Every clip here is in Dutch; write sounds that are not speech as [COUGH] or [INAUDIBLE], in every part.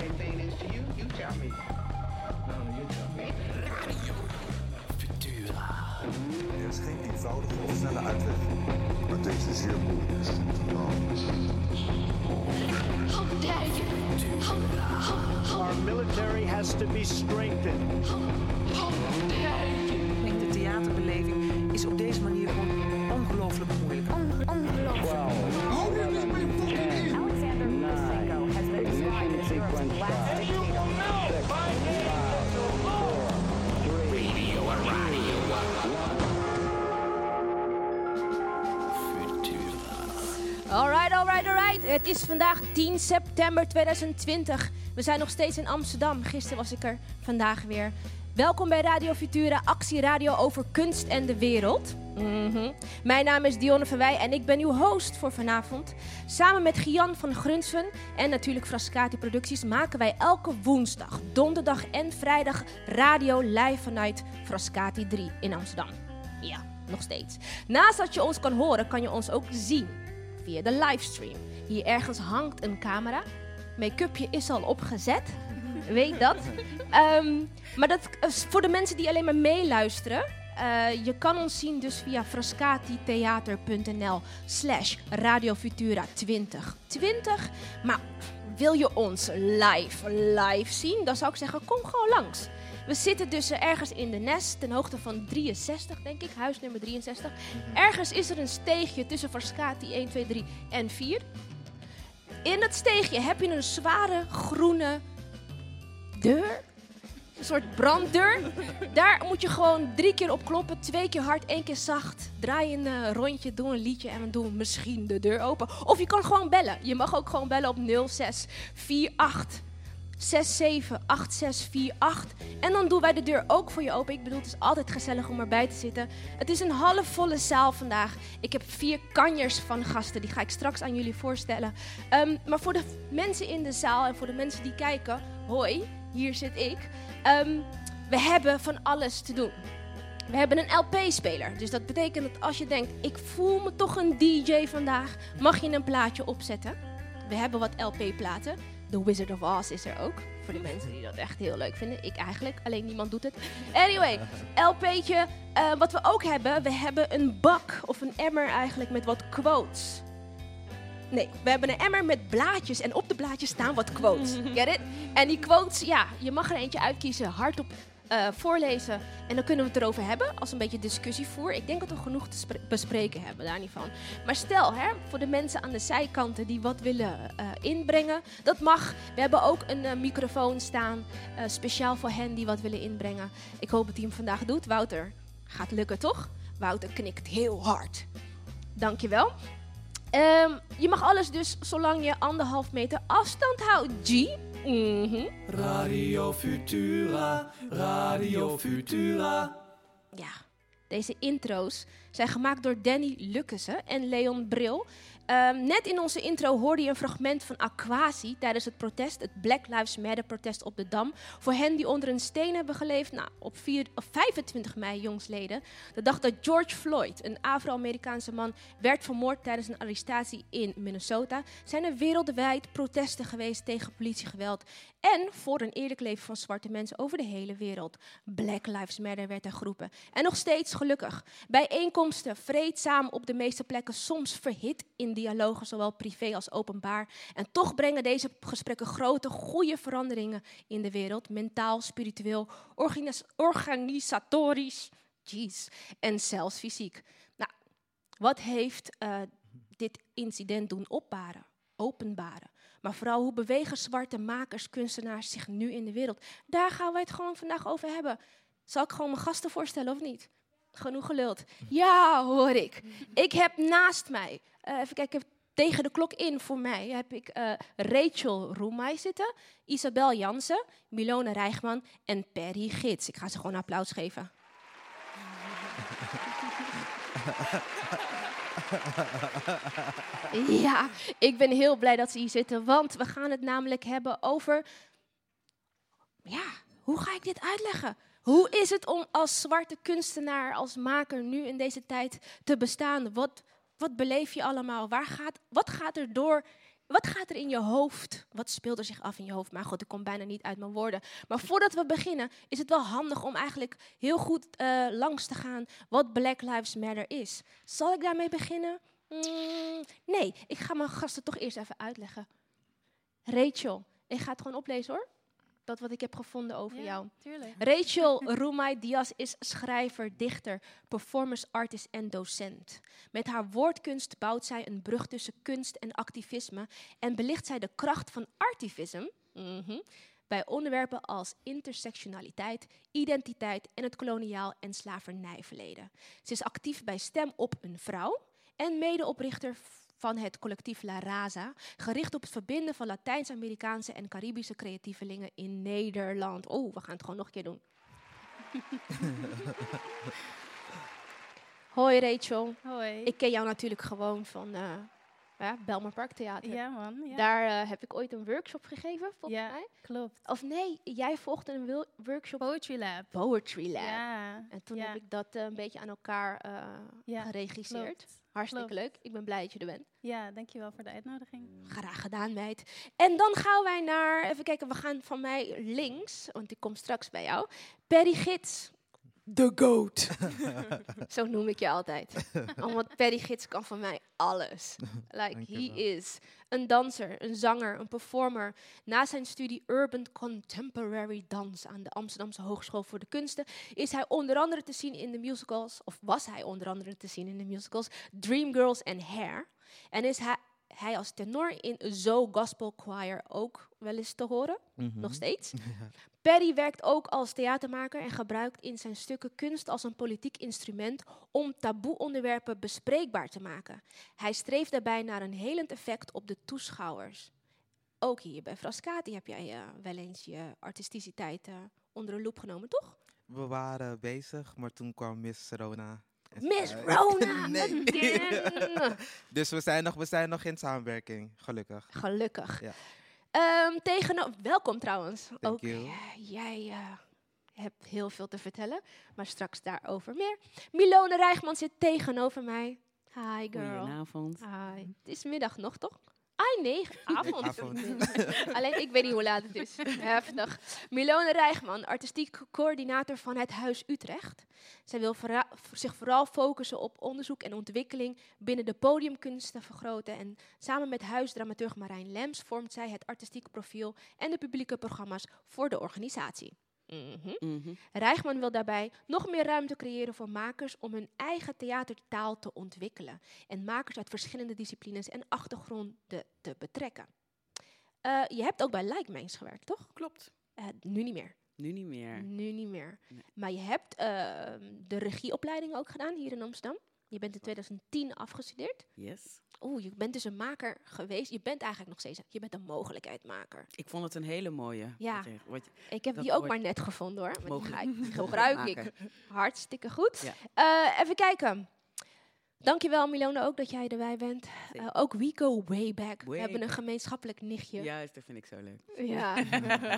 same thing is to you? You tell me. No, you tell me. Er is geen eenvoudige of snelle uitweg. Maar deze zeer moeilijk is. Our military has to be strengthened. Ik is vandaag 10 september 2020. We zijn nog steeds in Amsterdam. Gisteren was ik er, vandaag weer. Welkom bij Radio Futura, actieradio over kunst en de wereld. Mhm. Mijn naam is Dionne van en ik ben uw host voor vanavond. Samen met Gian van Grunsven en natuurlijk Frascati Producties maken wij elke woensdag, donderdag en vrijdag radio live vanuit Frascati 3 in Amsterdam. Ja, nog steeds. Naast dat je ons kan horen, kan je ons ook zien via de livestream. Hier ergens hangt een camera. Make-upje is al opgezet. Weet dat. Ehm, maar dat is voor de mensen die alleen maar meeluisteren. eh, je kan ons zien dus via frascatitheater.nl slash radiofutura 2020. Maar wil je ons live, live zien? Dan zou ik zeggen, kom gewoon langs. We zitten dus eh, ergens in de nest, ten hoogte van 63, denk ik, huis nummer 63. Ergens is er een steegje tussen Frascati 1, 2, 3 en 4. In dat steegje heb je een zware groene deur. Een soort branddeur. Daar moet je gewoon drie keer op kloppen. Twee keer hard, één keer zacht. Draai een rondje, doe een liedje en we doen misschien de deur open. Of je kan gewoon bellen. Je mag ook gewoon bellen op 0648 678648. En dan doen wij de deur ook voor je open. Ik bedoel, het is altijd gezellig om erbij te zitten. Het is een halfvolle zaal vandaag. Ik heb vier kanjers van gasten. Die ga ik straks aan jullie voorstellen. Ehm, maar voor de mensen in de zaal en voor de mensen die kijken. Hoi, hier zit ik. Ehm, we hebben van alles te doen. We hebben een LP-speler. Dus dat betekent dat als je denkt, ik voel me toch een DJ vandaag, mag je een plaatje opzetten. We hebben wat LP-platen. The Wizard of Oz is er ook. Voor de mensen die dat echt heel leuk vinden. Ik eigenlijk, alleen niemand doet het. Anyway, [LAUGHS] LP'tje. eh, wat we ook hebben, we hebben een bak of een emmer eigenlijk met wat quotes. Nee, we hebben een emmer met blaadjes en op de blaadjes staan wat quotes. [LAUGHS] Get it? En die quotes, ja, je mag er eentje uitkiezen, hardop eh, voorlezen. En dan kunnen we het erover hebben als een beetje discussievoer. Ik denk dat we genoeg te spre- bespreken hebben, daar niet van. Maar stel, hè, voor de mensen aan de zijkanten die wat willen eh, inbrengen, dat mag. We hebben ook een eh, microfoon staan, speciaal voor hen die wat willen inbrengen. Ik hoop dat hij hem vandaag doet. Wouter, gaat lukken toch? Wouter knikt heel hard. Dankjewel. Ehm je mag alles dus zolang je anderhalf meter afstand houdt, G. Mhm. Radio Futura, Radio Futura. Ja, deze intro's zijn gemaakt door Danny Lukkesen en Leon Bril. Ehm, net in onze intro hoorde je een fragment van Aquasi tijdens het protest, het Black Lives Matter protest op de Dam. Voor hen die onder een steen hebben geleefd, nou, op, 4, of 25 mei jongsleden, de dag dat George Floyd, een Afro-Amerikaanse man, werd vermoord tijdens een arrestatie in Minnesota, zijn er wereldwijd protesten geweest tegen politiegeweld en voor een eerlijk leven van zwarte mensen over de hele wereld. Black Lives Matter werd er geroepen. En nog steeds gelukkig. Bijeenkomsten, vreedzaam op de meeste plekken, soms verhit in dialogen, zowel privé als openbaar. En toch brengen deze gesprekken grote, goede veranderingen in de wereld. Mentaal, spiritueel, organis- organisatorisch, jeez, en zelfs fysiek. Nou, wat heeft eh, dit incident doen opbaren, openbaren? Maar vooral hoe bewegen zwarte makers, kunstenaars zich nu in de wereld? Daar gaan wij het gewoon vandaag over hebben. Zal ik gewoon mijn gasten voorstellen of niet? Genoeg geluld. Ja, hoor ik. Ik heb naast mij, eh, even kijken, tegen de klok in voor mij heb ik eh, Rachel Roemai zitten, Isabel Jansen, Milone Rijgman en Perry Gids. Ik ga ze gewoon een applaus geven. [LAUGHS] Ja, ik ben heel blij dat ze hier zitten, want we gaan het namelijk hebben over. Ja, hoe ga ik dit uitleggen? Hoe is het om als zwarte kunstenaar, als maker nu in deze tijd te bestaan? Wat, wat beleef je allemaal? Waar gaat, wat gaat er door Wat gaat er in je hoofd? Wat speelt er zich af in je hoofd? Maar goed, ik kom bijna niet uit mijn woorden. Maar voordat we beginnen, is het wel handig om eigenlijk heel goed eh, langs te gaan wat Black Lives Matter is. Zal ik daarmee beginnen? Mm, nee, ik ga mijn gasten toch eerst even uitleggen. Rachel, ik ga het gewoon oplezen hoor. Dat wat ik heb gevonden over jou. Tuurlijk. Rachel [LAUGHS] Rumai Diaz is schrijver, dichter, performance artist en docent. Met haar woordkunst bouwt zij een brug tussen kunst en activisme en belicht zij de kracht van artivism mhm, bij onderwerpen als intersectionaliteit, identiteit en het koloniaal en slavernijverleden. Ze is actief bij Stem op een Vrouw en medeoprichter van het collectief La Raza, gericht op het verbinden van Latijns-Amerikaanse en Caribische creatievelingen in Nederland. Oh, we gaan het gewoon nog een keer doen. [LAUGHS] Hoi Rachel, Hoi. ik ken jou natuurlijk gewoon van eh ja, Belmer Park Theater. ja, man. Ja. Daar eh, heb ik ooit een workshop gegeven, volgens Ja. mij. klopt. Of nee, jij volgde een workshop Poetry Lab. Poetry Lab. Ja. En toen ja, heb ik dat eh, een beetje aan elkaar eh, geregisseerd. klopt. Hartstikke klopt. leuk. Ik ben blij dat je er bent. Ja, dankjewel voor de uitnodiging. Graag gedaan, meid. En dan gaan wij naar, even kijken, we gaan van mij links, want ik kom straks bij jou. Perry Gids. The GOAT. [LAUGHS] Zo noem ik je altijd. [LAUGHS] Want Perry Gids kan van mij alles. Like, he is een danser, een zanger, een performer. Na zijn studie Urban Contemporary Dance aan de Amsterdamse Hogeschool voor de Kunsten is hij onder andere te zien in de musicals, of was hij onder andere te zien in de musicals Dreamgirls en Hair. En is hij, hij als tenor in Zo Gospel Choir ook wel eens te horen, Mhm. nog steeds. [LAUGHS] Perry werkt ook als theatermaker en gebruikt in zijn stukken kunst als een politiek instrument om taboe-onderwerpen bespreekbaar te maken. Hij streeft daarbij naar een helend effect op de toeschouwers. Ook hier bij Frascati heb jij eh, wel eens je artisticiteit eh, onder de loep genomen, toch? We waren bezig, maar toen kwam Miss Rona. Miss Rona! [LAUGHS] Nee. [LAUGHS] dus we zijn, nog, we zijn nog in samenwerking, gelukkig. Gelukkig. Ja. Ehm, tegeno- welkom trouwens. Thank Ook jij eh, hebt heel veel te vertellen, maar straks daarover meer. Milone Rijgman zit tegenover mij. Hi girl. Goedenavond. Hi. Het is middag nog, toch? Ah nee, avond. Avond. [LAUGHS] Alleen ik weet niet hoe laat het is. Heftig. Milone Rijgman, artistiek coördinator van het Huis Utrecht. Zij wil zich vooral focussen op onderzoek en ontwikkeling binnen de podiumkunsten vergroten. En samen met huisdramaturg Marijn Lems vormt zij het artistiek profiel en de publieke programma's voor de organisatie. Mhm. Mhm. Rijgman wil daarbij nog meer ruimte creëren voor makers om hun eigen theatertaal te ontwikkelen en makers uit verschillende disciplines en achtergronden te betrekken. Eh, je hebt ook bij Like Minds gewerkt, toch? Klopt. Eh, nu niet meer. Nu niet meer. Nu niet meer. Nee. Maar je hebt ehm, de regieopleiding ook gedaan hier in Amsterdam. Je bent in 2010 afgestudeerd. Yes. Oeh, je bent dus een maker geweest. Je bent eigenlijk nog steeds, je bent een mogelijkheidmaker. Ik vond het een hele mooie. Ja. Wat je, wat je- Ik heb die ook maar net gevonden hoor. Maar die, ga ik, die gebruik ik. Hartstikke goed. Ja. Eh, even kijken. Dankjewel Milone ook dat jij erbij bent. Zeker. Eh, ook we go way back. We hebben een gemeenschappelijk nichtje. Juist, dat vind ik zo leuk. Ja.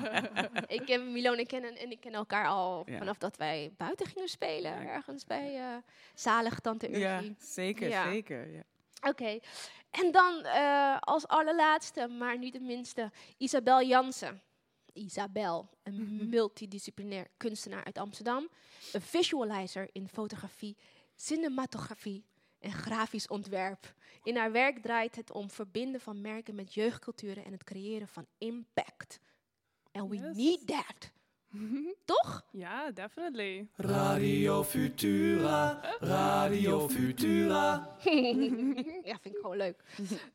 [LAUGHS] ik ken Milone kennen en ik ken elkaar al Ja. vanaf dat wij buiten gingen spelen. Ja. Ergens bij eh Zalig Tante Ja, Urgie. zeker, Ja. zeker. Ja. Oké. En dan eh, als allerlaatste, maar niet de minste, Isabel Jansen. Isabel, een multidisciplinair kunstenaar uit Amsterdam. Een visualizer in fotografie, cinematografie en grafisch ontwerp. In haar werk draait het om verbinden van merken met jeugdculturen en het creëren van impact. And we Yes. need that. [LAUGHS] Toch? Ja, definitely. Radio Futura, Radio Futura. [LAUGHS] ja, vind ik gewoon leuk.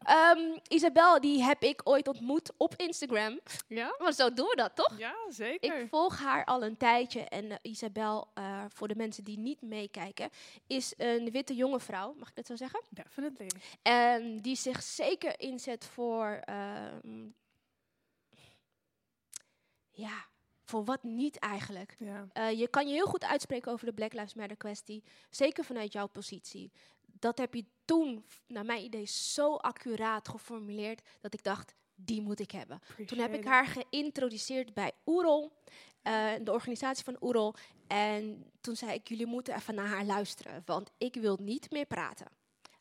Ehm, Isabel, die heb ik ooit ontmoet op Instagram. Ja? Maar zo doen we dat, toch? Ja, zeker. Ik volg haar al een tijdje. En eh, Isabel, eh, voor de mensen die niet meekijken, is een witte jonge vrouw, mag ik dat zo zeggen? Definitely. En die zich zeker inzet voor. ehm, ja, voor wat niet eigenlijk. Ja. Eh, je kan je heel goed uitspreken over de Black Lives Matter kwestie. Zeker vanuit jouw positie. Dat heb je toen, naar mijn idee, zo accuraat geformuleerd dat ik dacht, die moet ik hebben. Toen heb ik haar geïntroduceerd bij Oerol, eh, de organisatie van Oerol. En toen zei ik, jullie moeten even naar haar luisteren, want ik wil niet meer praten.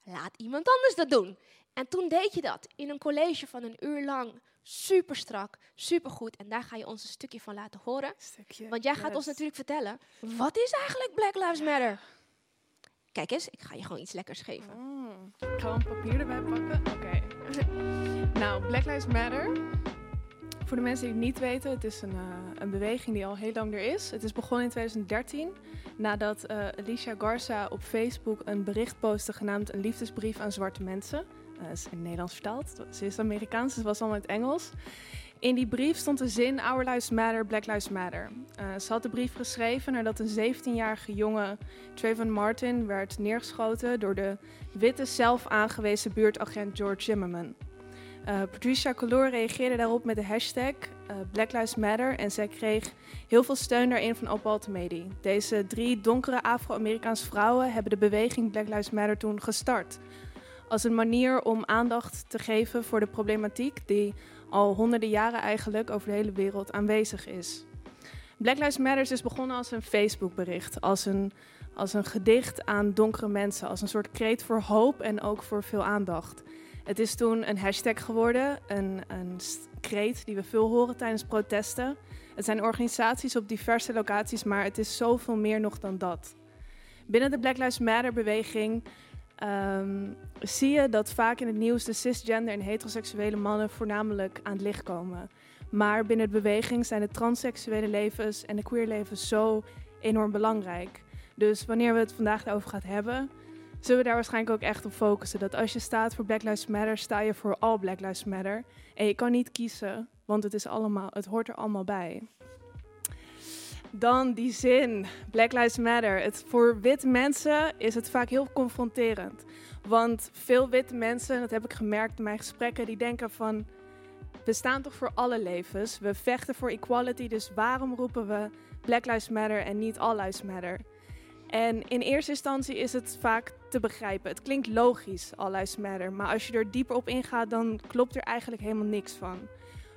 laat iemand anders dat doen. En toen deed je dat in een college van een uur lang. Super strak, super goed. En daar ga je ons een stukje van laten horen. Stukje. Want jij gaat ons natuurlijk vertellen, wat is eigenlijk Black Lives Matter? Kijk eens, ik ga je gewoon iets lekkers geven. Mm. Ik ga een papier erbij pakken. Oké. [LAUGHS] nou, Black Lives Matter. Voor de mensen die het niet weten, het is een, eh, een beweging die al heel lang er is. Het is begonnen in 2013 nadat eh, Alicia Garza op Facebook een bericht postte genaamd Een liefdesbrief aan zwarte mensen. Eh, is in Nederlands vertaald. Ze is Amerikaans, dus was allemaal in het Engels. In die brief stond de zin Our Lives Matter, Black Lives Matter. Eh, ze had de brief geschreven nadat een 17-jarige jongen, Trayvon Martin, werd neergeschoten door de witte zelf aangewezen buurtagent George Zimmerman. Eh, Patricia Color reageerde daarop met de hashtag Black Lives Matter en zij kreeg heel veel steun daarin van Opal Altamedi. Deze drie donkere Afro-Amerikaanse vrouwen hebben de beweging Black Lives Matter toen gestart. Als een manier om aandacht te geven voor de problematiek die al honderden jaren eigenlijk over de hele wereld aanwezig is. Black Lives Matter is begonnen als een Facebook-bericht, als een, als een gedicht aan donkere mensen, als een soort kreet voor hoop en ook voor veel aandacht. Het is toen een hashtag geworden, een, een kreet die we veel horen tijdens protesten. Het zijn organisaties op diverse locaties, maar het is zoveel meer nog dan dat. Binnen de Black Lives Matter-beweging ehm, zie je dat vaak in het nieuws de cisgender en heteroseksuele mannen voornamelijk aan het licht komen. Maar binnen de beweging zijn de transseksuele levens en de queer levens zo enorm belangrijk. Dus wanneer we het vandaag daarover gaan hebben, zullen we daar waarschijnlijk ook echt op focussen. Dat als je staat voor Black Lives Matter, sta je voor all Black Lives Matter. En je kan niet kiezen, want het, is allemaal, het hoort er allemaal bij. Dan die zin, Black Lives Matter. Het, voor witte mensen is het vaak heel confronterend. Want veel witte mensen, dat heb ik gemerkt in mijn gesprekken, die denken van... We staan toch voor alle levens. We vechten voor equality, dus waarom roepen we Black Lives Matter en niet All Lives Matter? En in eerste instantie is het vaak te begrijpen. Het klinkt logisch, All Lives Matter. Maar als je er dieper op ingaat, dan klopt er eigenlijk helemaal niks van.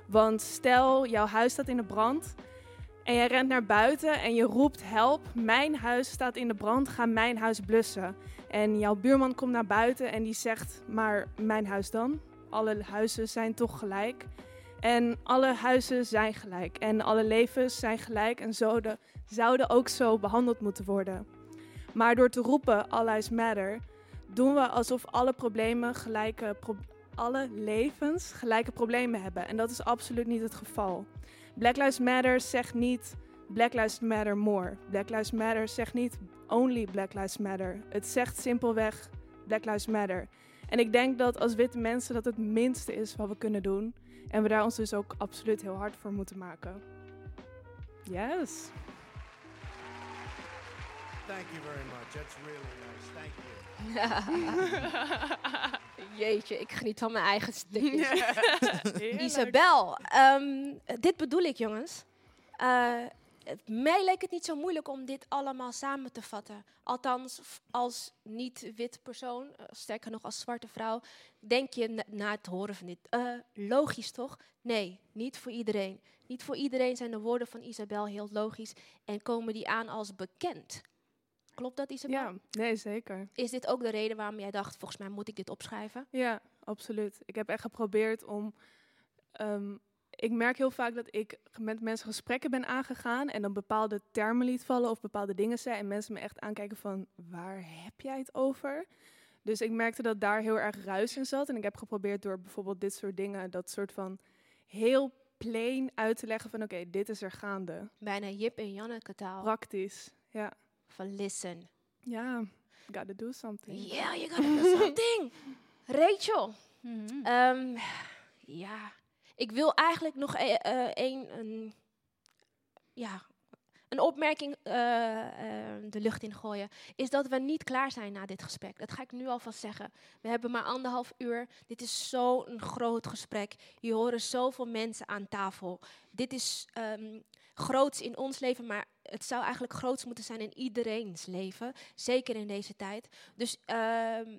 Want stel, jouw huis staat in de brand en jij rent naar buiten en je roept help, mijn huis staat in de brand, ga mijn huis blussen. En jouw buurman komt naar buiten en die zegt, maar mijn huis dan? Alle huizen zijn toch gelijk? En alle huizen zijn gelijk en alle levens zijn gelijk en zouden, zouden ook zo behandeld moeten worden. Maar door te roepen All Lives Matter, doen we alsof alle problemen gelijke alle levens gelijke problemen hebben. En dat is absoluut niet het geval. Black Lives Matter zegt niet Black Lives Matter more. Black Lives Matter zegt niet only Black Lives Matter. Het zegt simpelweg Black Lives Matter. En ik denk dat als witte mensen dat het minste is wat we kunnen doen. En we daar ons dus ook absoluut heel hard voor moeten maken. Yes. Thank you very much. That's really nice. Thank you. [LAUGHS] Jeetje, ik geniet van mijn eigen stukjes. [LAUGHS] Isabel, ehm, dit bedoel ik jongens. Het- mij leek het niet zo moeilijk om dit allemaal samen te vatten. Althans, als niet-wit persoon, eh, sterker nog als zwarte vrouw, denk je na, na het horen van dit. eh, logisch toch? Nee, niet voor iedereen. Niet voor iedereen zijn de woorden van Isabel heel logisch en komen die aan als bekend. Klopt dat, Isabel? Ja, nee, zeker. Is dit ook de reden waarom jij dacht, volgens mij moet ik dit opschrijven? Ja, absoluut. Ik heb echt geprobeerd om. ehm, ik merk heel vaak dat ik met mensen gesprekken ben aangegaan en dan bepaalde termen liet vallen of bepaalde dingen zei en mensen me echt aankijken van waar heb jij het over? Dus ik merkte dat daar heel erg ruis in zat en ik heb geprobeerd door bijvoorbeeld dit soort dingen dat soort van heel plain uit te leggen van oké, dit is er gaande. Bijna Jip en Janneke taal. Praktisch, ja. Van listen. Ja, gotta do something. Yeah, you gotta do something. [LAUGHS] Rachel. Mhm. ehm, ja, ik wil eigenlijk nog e- eh, een, een, ja, een opmerking eh, eh, de lucht in gooien. Is dat we niet klaar zijn na dit gesprek. Dat ga ik nu alvast zeggen. We hebben maar anderhalf uur. Dit is zo'n groot gesprek. Je horen zoveel mensen aan tafel. Dit is ehm, groots in ons leven, maar het zou eigenlijk groots moeten zijn in iedereen's leven. Zeker in deze tijd. Dus ehm,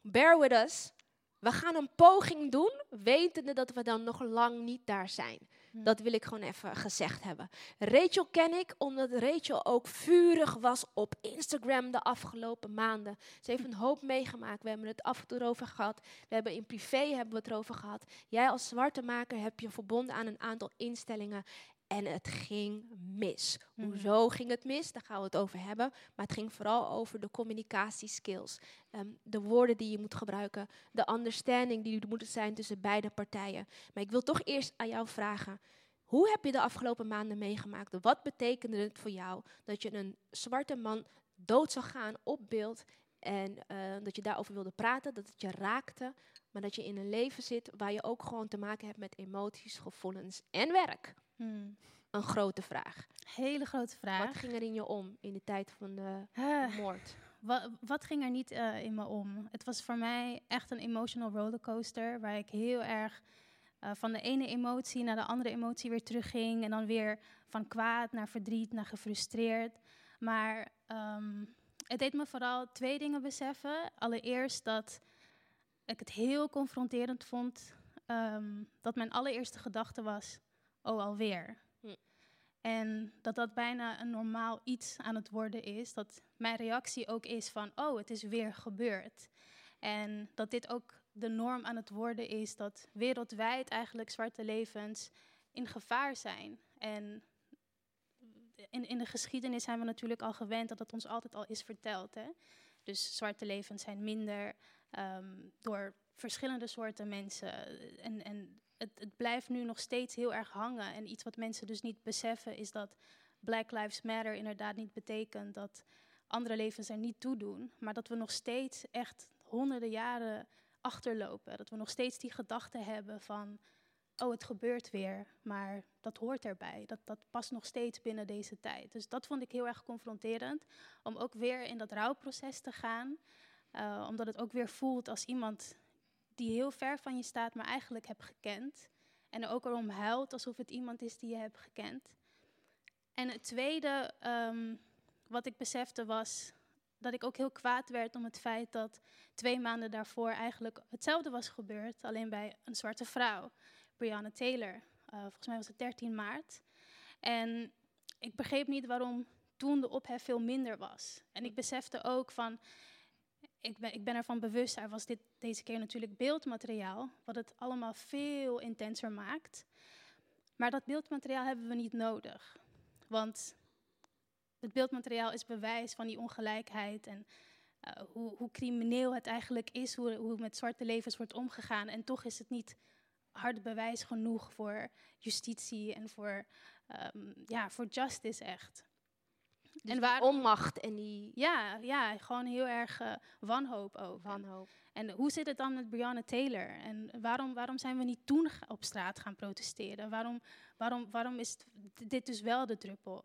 bear with us. We gaan een poging doen, wetende dat we dan nog lang niet daar zijn. Dat wil ik gewoon even gezegd hebben. Rachel ken ik omdat Rachel ook vurig was op Instagram de afgelopen maanden. Ze heeft een hoop meegemaakt. We hebben het af en toe over gehad. We hebben in privé hebben we het erover gehad. Jij als zwarte maker heb je verbonden aan een aantal instellingen. En het ging mis. Mhm. Hoezo ging het mis? Daar gaan we het over hebben. Maar het ging vooral over de communicatieskills. Ehm, de woorden die je moet gebruiken. De understanding die er moet zijn tussen beide partijen. Maar ik wil toch eerst aan jou vragen. Hoe heb je de afgelopen maanden meegemaakt? Wat betekende het voor jou dat je een zwarte man dood zag gaan op beeld en eh, dat je daarover wilde praten, dat het je raakte, maar dat je in een leven zit waar je ook gewoon te maken hebt met emoties, gevoelens en werk? Hmm. Een grote vraag. Hele grote vraag. Wat ging er in je om in de tijd van de moord? Wat, wat ging er niet eh, in me om? Het was voor mij echt een emotional rollercoaster, waar ik heel erg eh, van de ene emotie naar de andere emotie weer terugging. En dan weer van kwaad naar verdriet, naar gefrustreerd. Maar ehm, het deed me vooral twee dingen beseffen. Allereerst dat ik het heel confronterend vond ehm, dat mijn allereerste gedachte was, oh alweer. Hm. En dat dat bijna een normaal iets aan het worden is. Dat mijn reactie ook is van, oh, het is weer gebeurd. En dat dit ook de norm aan het worden is dat wereldwijd eigenlijk zwarte levens in gevaar zijn. En in, in de geschiedenis zijn we natuurlijk al gewend dat het ons altijd al is verteld. Hè? Dus zwarte levens zijn minder ehm, door verschillende soorten mensen. En, en het, het blijft nu nog steeds heel erg hangen. En iets wat mensen dus niet beseffen is dat Black Lives Matter inderdaad niet betekent dat andere levens er niet toe doen. Maar dat we nog steeds echt honderden jaren achterlopen. Dat we nog steeds die gedachte hebben van, oh het gebeurt weer, maar dat hoort erbij. Dat, dat past nog steeds binnen deze tijd. Dus dat vond ik heel erg confronterend, om ook weer in dat rouwproces te gaan. Uh, omdat het ook weer voelt als iemand die heel ver van je staat, maar eigenlijk hebt gekend. En er ook erom huilt alsof het iemand is die je hebt gekend. En het tweede um, wat ik besefte was dat ik ook heel kwaad werd om het feit dat twee maanden daarvoor eigenlijk hetzelfde was gebeurd, alleen bij een zwarte vrouw, Breonna Taylor. Uh, volgens mij was het 13 maart. En ik begreep niet waarom toen de ophef veel minder was. En ik besefte ook van, ik ben, ik ben ervan bewust, er was dit, deze keer natuurlijk beeldmateriaal, wat het allemaal veel intenser maakt. Maar dat beeldmateriaal hebben we niet nodig. Want het beeldmateriaal is bewijs van die ongelijkheid en uh, hoe, hoe, crimineel het eigenlijk is, hoe, hoe met zwarte levens wordt omgegaan. En toch is het niet hard bewijs genoeg voor justitie en voor, um, ja, voor justice echt. Dus en waar onmacht en die. Ja, ja gewoon heel erg uh, wanhoop ook. Wanhoop. En hoe zit het dan met Breonna Taylor? En waarom, waarom zijn we niet toen op straat gaan protesteren? Waarom, waarom, waarom is dit dus wel de druppel?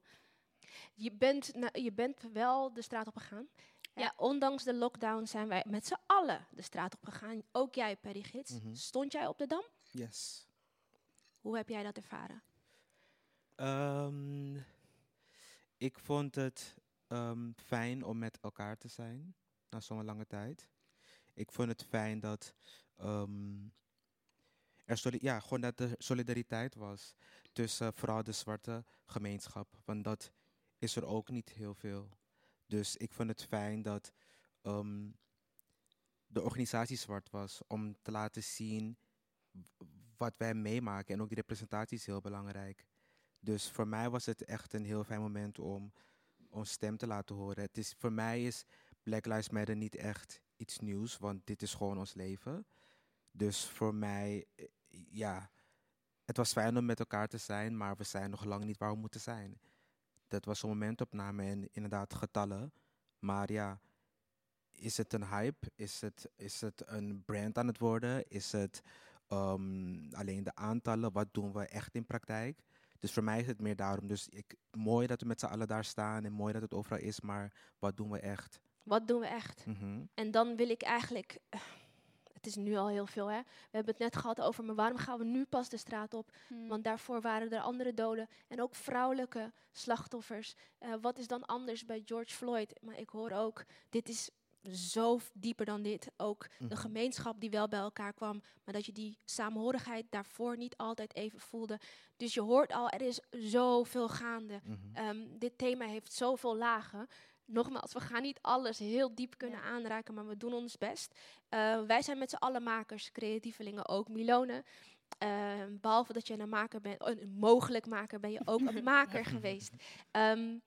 Je bent, nou, je bent wel de straat op gegaan. Ja. Ondanks de lockdown zijn wij met z'n allen de straat op gegaan. Ook jij, Perry Gids. Mm -hmm. Stond jij op de Dam? Yes. Hoe heb jij dat ervaren? Um, ik vond het um, fijn om met elkaar te zijn na zo'n lange tijd. Ik vond het fijn dat um, er ja, gewoon dat solidariteit was tussen vooral de zwarte gemeenschap. Want dat is er ook niet heel veel. Dus ik vond het fijn dat um, de organisatie zwart was om te laten zien wat wij meemaken. En ook die representatie is heel belangrijk. Dus voor mij was het echt een heel fijn moment om ons stem te laten horen. Het is, voor mij is Black Lives Matter niet echt iets nieuws, want dit is gewoon ons leven. Dus voor mij, ja, het was fijn om met elkaar te zijn, maar we zijn nog lang niet waar we moeten zijn. Dat was een momentopname en inderdaad getallen. Maar ja, is het een hype? Is het, is het een brand aan het worden? Is het um, alleen de aantallen? Wat doen we echt in praktijk? Dus voor mij is het meer daarom. Dus ik, mooi dat we met z'n allen daar staan en mooi dat het overal is, maar wat doen we echt? Wat doen we echt? Mm -hmm. En dan wil ik eigenlijk. Het is nu al heel veel, hè? We hebben het net gehad over, maar waarom gaan we nu pas de straat op? Hmm. Want daarvoor waren er andere doden en ook vrouwelijke slachtoffers. Uh, wat is dan anders bij George Floyd? Maar ik hoor ook, dit is zo dieper dan dit. Ook de Mhm. gemeenschap die wel bij elkaar kwam, maar dat je die samenhorigheid daarvoor niet altijd even voelde. Dus je hoort al, er is zoveel gaande. Mhm. Ehm, dit thema heeft zoveel lagen. Nogmaals, we gaan niet alles heel diep kunnen aanraken, maar we doen ons best. Eh, wij zijn met z'n allen makers, creatievelingen ook. Milone, ehm, behalve dat je een maker bent, een mogelijk maker, ben je ook een [LAUGHS] maker [LAUGHS] geweest. Ehm,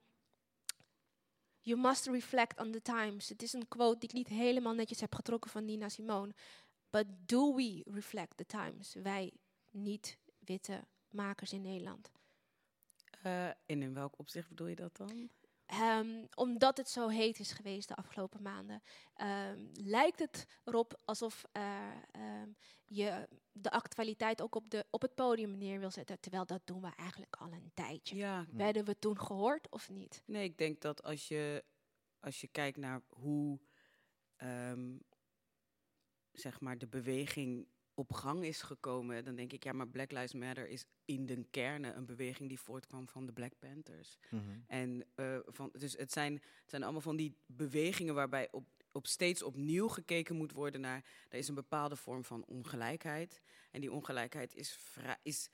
you must reflect on the times. Het is een quote die ik niet helemaal netjes heb getrokken van Nina Simone. But do we reflect the times? Wij niet-witte makers in Nederland. Eh, en in welk opzicht bedoel je dat dan? Ehm, omdat het zo heet is geweest de afgelopen maanden, ehm, lijkt het erop alsof eh, ehm, je de actualiteit ook op, de, op het podium neer wil zetten. Terwijl dat doen we eigenlijk al een tijdje. Ja. Werden we toen gehoord of niet? Nee, ik denk dat als je, als je kijkt naar hoe zeg maar de beweging op gang is gekomen, dan denk ik, ja, maar Black Lives Matter is in de kern een beweging die voortkwam van de Black Panthers. Mhm. En eh, van, dus het zijn, het zijn allemaal van die bewegingen waarbij op, op steeds opnieuw gekeken moet worden naar, er is een bepaalde vorm van ongelijkheid. En die ongelijkheid is, is,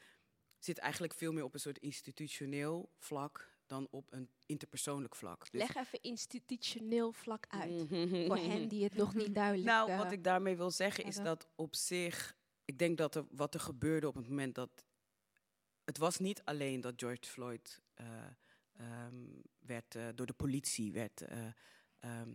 zit eigenlijk veel meer op een soort institutioneel vlak dan op een interpersoonlijk vlak. Dus- Leg even institutioneel vlak uit. voor hen die het nog niet duidelijk Nou, eh, wat ik daarmee wil zeggen is dat op zich, ik denk dat er, wat er gebeurde op het moment dat. Het was niet alleen dat George Floyd eh, ehm, werd, eh, door de politie werd, eh, ehm,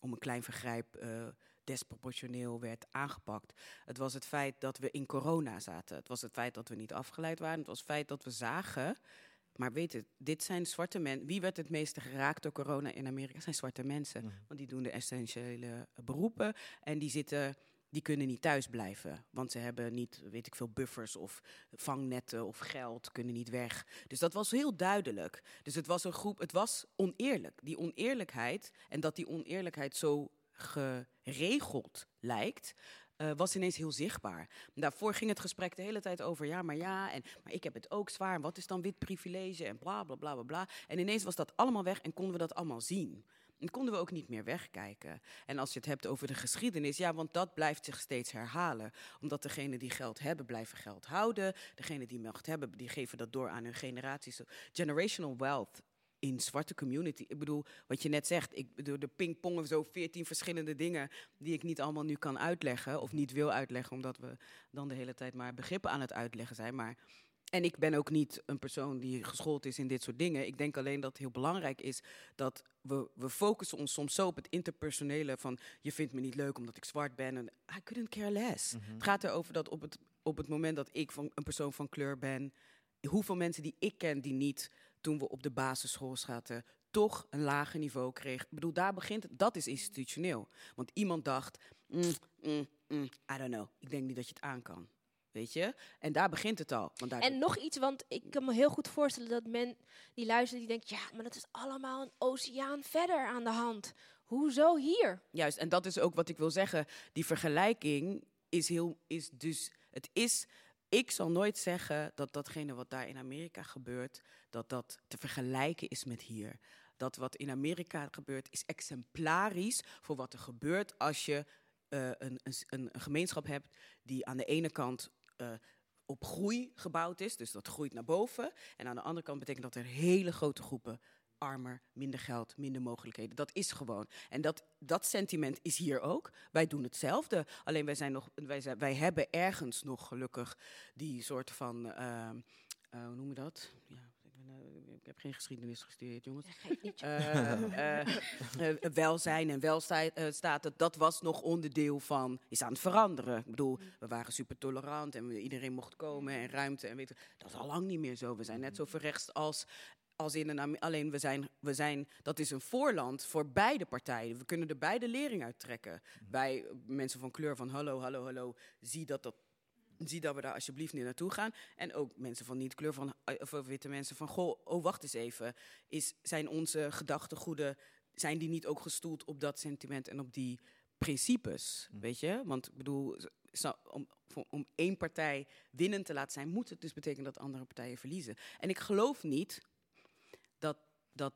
om een klein vergrijp eh, desproportioneel werd aangepakt. Het was het feit dat we in corona zaten. Het was het feit dat we niet afgeleid waren. Het was het feit dat we zagen. Maar weet het, dit zijn zwarte mensen. Wie werd het meeste geraakt door corona in Amerika? zijn zwarte mensen. Want die doen de essentiële beroepen. En die zitten. Die kunnen niet thuis blijven. Want ze hebben niet, weet ik veel, buffers of vangnetten of geld, kunnen niet weg. Dus dat was heel duidelijk. Dus het was een groep, het was oneerlijk. Die oneerlijkheid en dat die oneerlijkheid zo geregeld lijkt, eh, was ineens heel zichtbaar. Daarvoor ging het gesprek de hele tijd over ja, maar ja, en maar ik heb het ook zwaar. En wat is dan wit privilege en bla bla bla bla bla. En ineens was dat allemaal weg en konden we dat allemaal zien. En konden we ook niet meer wegkijken. En als je het hebt over de geschiedenis, ja, want dat blijft zich steeds herhalen. Omdat degenen die geld hebben, blijven geld houden. Degenen die macht hebben, die geven dat door aan hun generaties. Generational wealth in zwarte community. Ik bedoel, wat je net zegt, ik bedoel, de pingpongen zo veertien verschillende dingen die ik niet allemaal nu kan uitleggen of niet wil uitleggen, omdat we dan de hele tijd maar begrippen aan het uitleggen zijn. Maar en ik ben ook niet een persoon die geschoold is in dit soort dingen. Ik denk alleen dat het heel belangrijk is dat we, we focussen ons soms zo op het interpersonele van je vindt me niet leuk omdat ik zwart ben. En I couldn't care less. Het gaat erover dat op het, op het moment dat ik van, een persoon van kleur ben, hoeveel mensen die ik ken die niet toen we op de basisschool zaten toch een lager niveau kregen. Ik bedoel, daar begint het. Dat is institutioneel. Want iemand dacht, mm, mm, mm, I don't know. Ik denk niet dat je het aan kan. Weet je? En daar begint het al. Want daar En nog iets, want ik kan me heel goed voorstellen dat men die luistert, die denkt, ja, maar dat is allemaal een oceaan verder aan de hand. Hoezo hier? Juist, en dat is ook wat ik wil zeggen. Die vergelijking is heel, is dus, het is, ik zal nooit zeggen dat datgene wat daar in Amerika gebeurt, dat dat te vergelijken is met hier. Dat wat in Amerika gebeurt is exemplarisch voor wat er gebeurt als je eh, een, een, een gemeenschap hebt die aan de ene kant eh, op groei gebouwd is, dus dat groeit naar boven. En aan de andere kant betekent dat er hele grote groepen armer, minder geld, minder mogelijkheden. Dat is gewoon. En dat, dat sentiment is hier ook. Wij doen hetzelfde. Alleen wij, zijn nog, wij, zijn, wij hebben ergens nog gelukkig die soort van. eh, eh, hoe noem je dat? Ja, ik, eh, ik heb geen geschiedenis gestudeerd, jongens. Eh, eh, eh, welzijn en welstaat, dat, dat was nog onderdeel van, is aan het veranderen. Ik bedoel, we waren super tolerant en iedereen mocht komen en ruimte. En weet, je, dat is al lang niet meer zo. We zijn net zo verrechts als, als in een... Alleen we zijn, we zijn, dat is een voorland voor beide partijen. We kunnen er beide lering uit trekken. Wij, mensen van kleur, van hallo, hallo, hallo, zie dat dat zie dat we daar alsjeblieft niet naartoe gaan. En ook mensen van niet-kleur, van, eh, of witte mensen van... Goh, oh, wacht eens even. Is, zijn onze gedachtegoeden... zijn die niet ook gestoeld op dat sentiment en op die principes? Weet je? Want ik bedoel... om, om één partij winnend te laten zijn... moet het dus betekenen dat andere partijen verliezen. En ik geloof niet dat...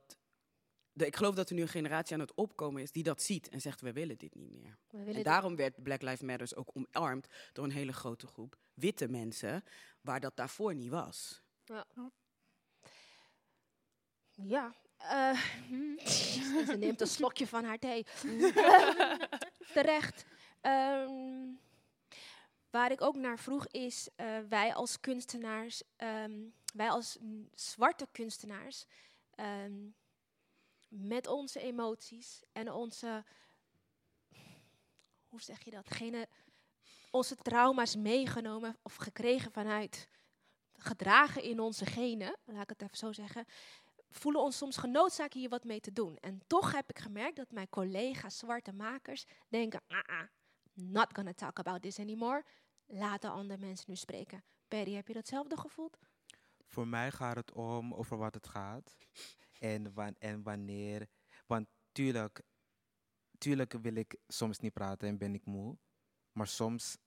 de, ik geloof dat er nu een generatie aan het opkomen is die dat ziet en zegt: we willen dit niet meer. En daarom werd Black Lives Matter ook omarmd door een hele grote groep witte mensen, waar dat daarvoor niet was. Ja. Ja. eh, [LAUGHS] ze neemt een slokje van haar thee. [LAUGHS] Terecht. Ehm, waar ik ook naar vroeg is, eh, wij als kunstenaars, ehm, wij als zwarte kunstenaars, ehm, met onze emoties en onze, hoe zeg je dat, Gene, onze trauma's meegenomen of gekregen vanuit, gedragen in onze genen, laat ik het even zo zeggen, voelen ons soms genoodzaakt hier wat mee te doen. En toch heb ik gemerkt dat mijn collega's, zwarte makers, denken, ah, ah, not gonna talk about this anymore. Laten andere mensen nu spreken. Perry, heb je datzelfde gevoeld? Voor mij gaat het om over wat het gaat. En, wan- en wanneer. Want tuurlijk, wil ik soms niet praten en ben ik moe. Maar soms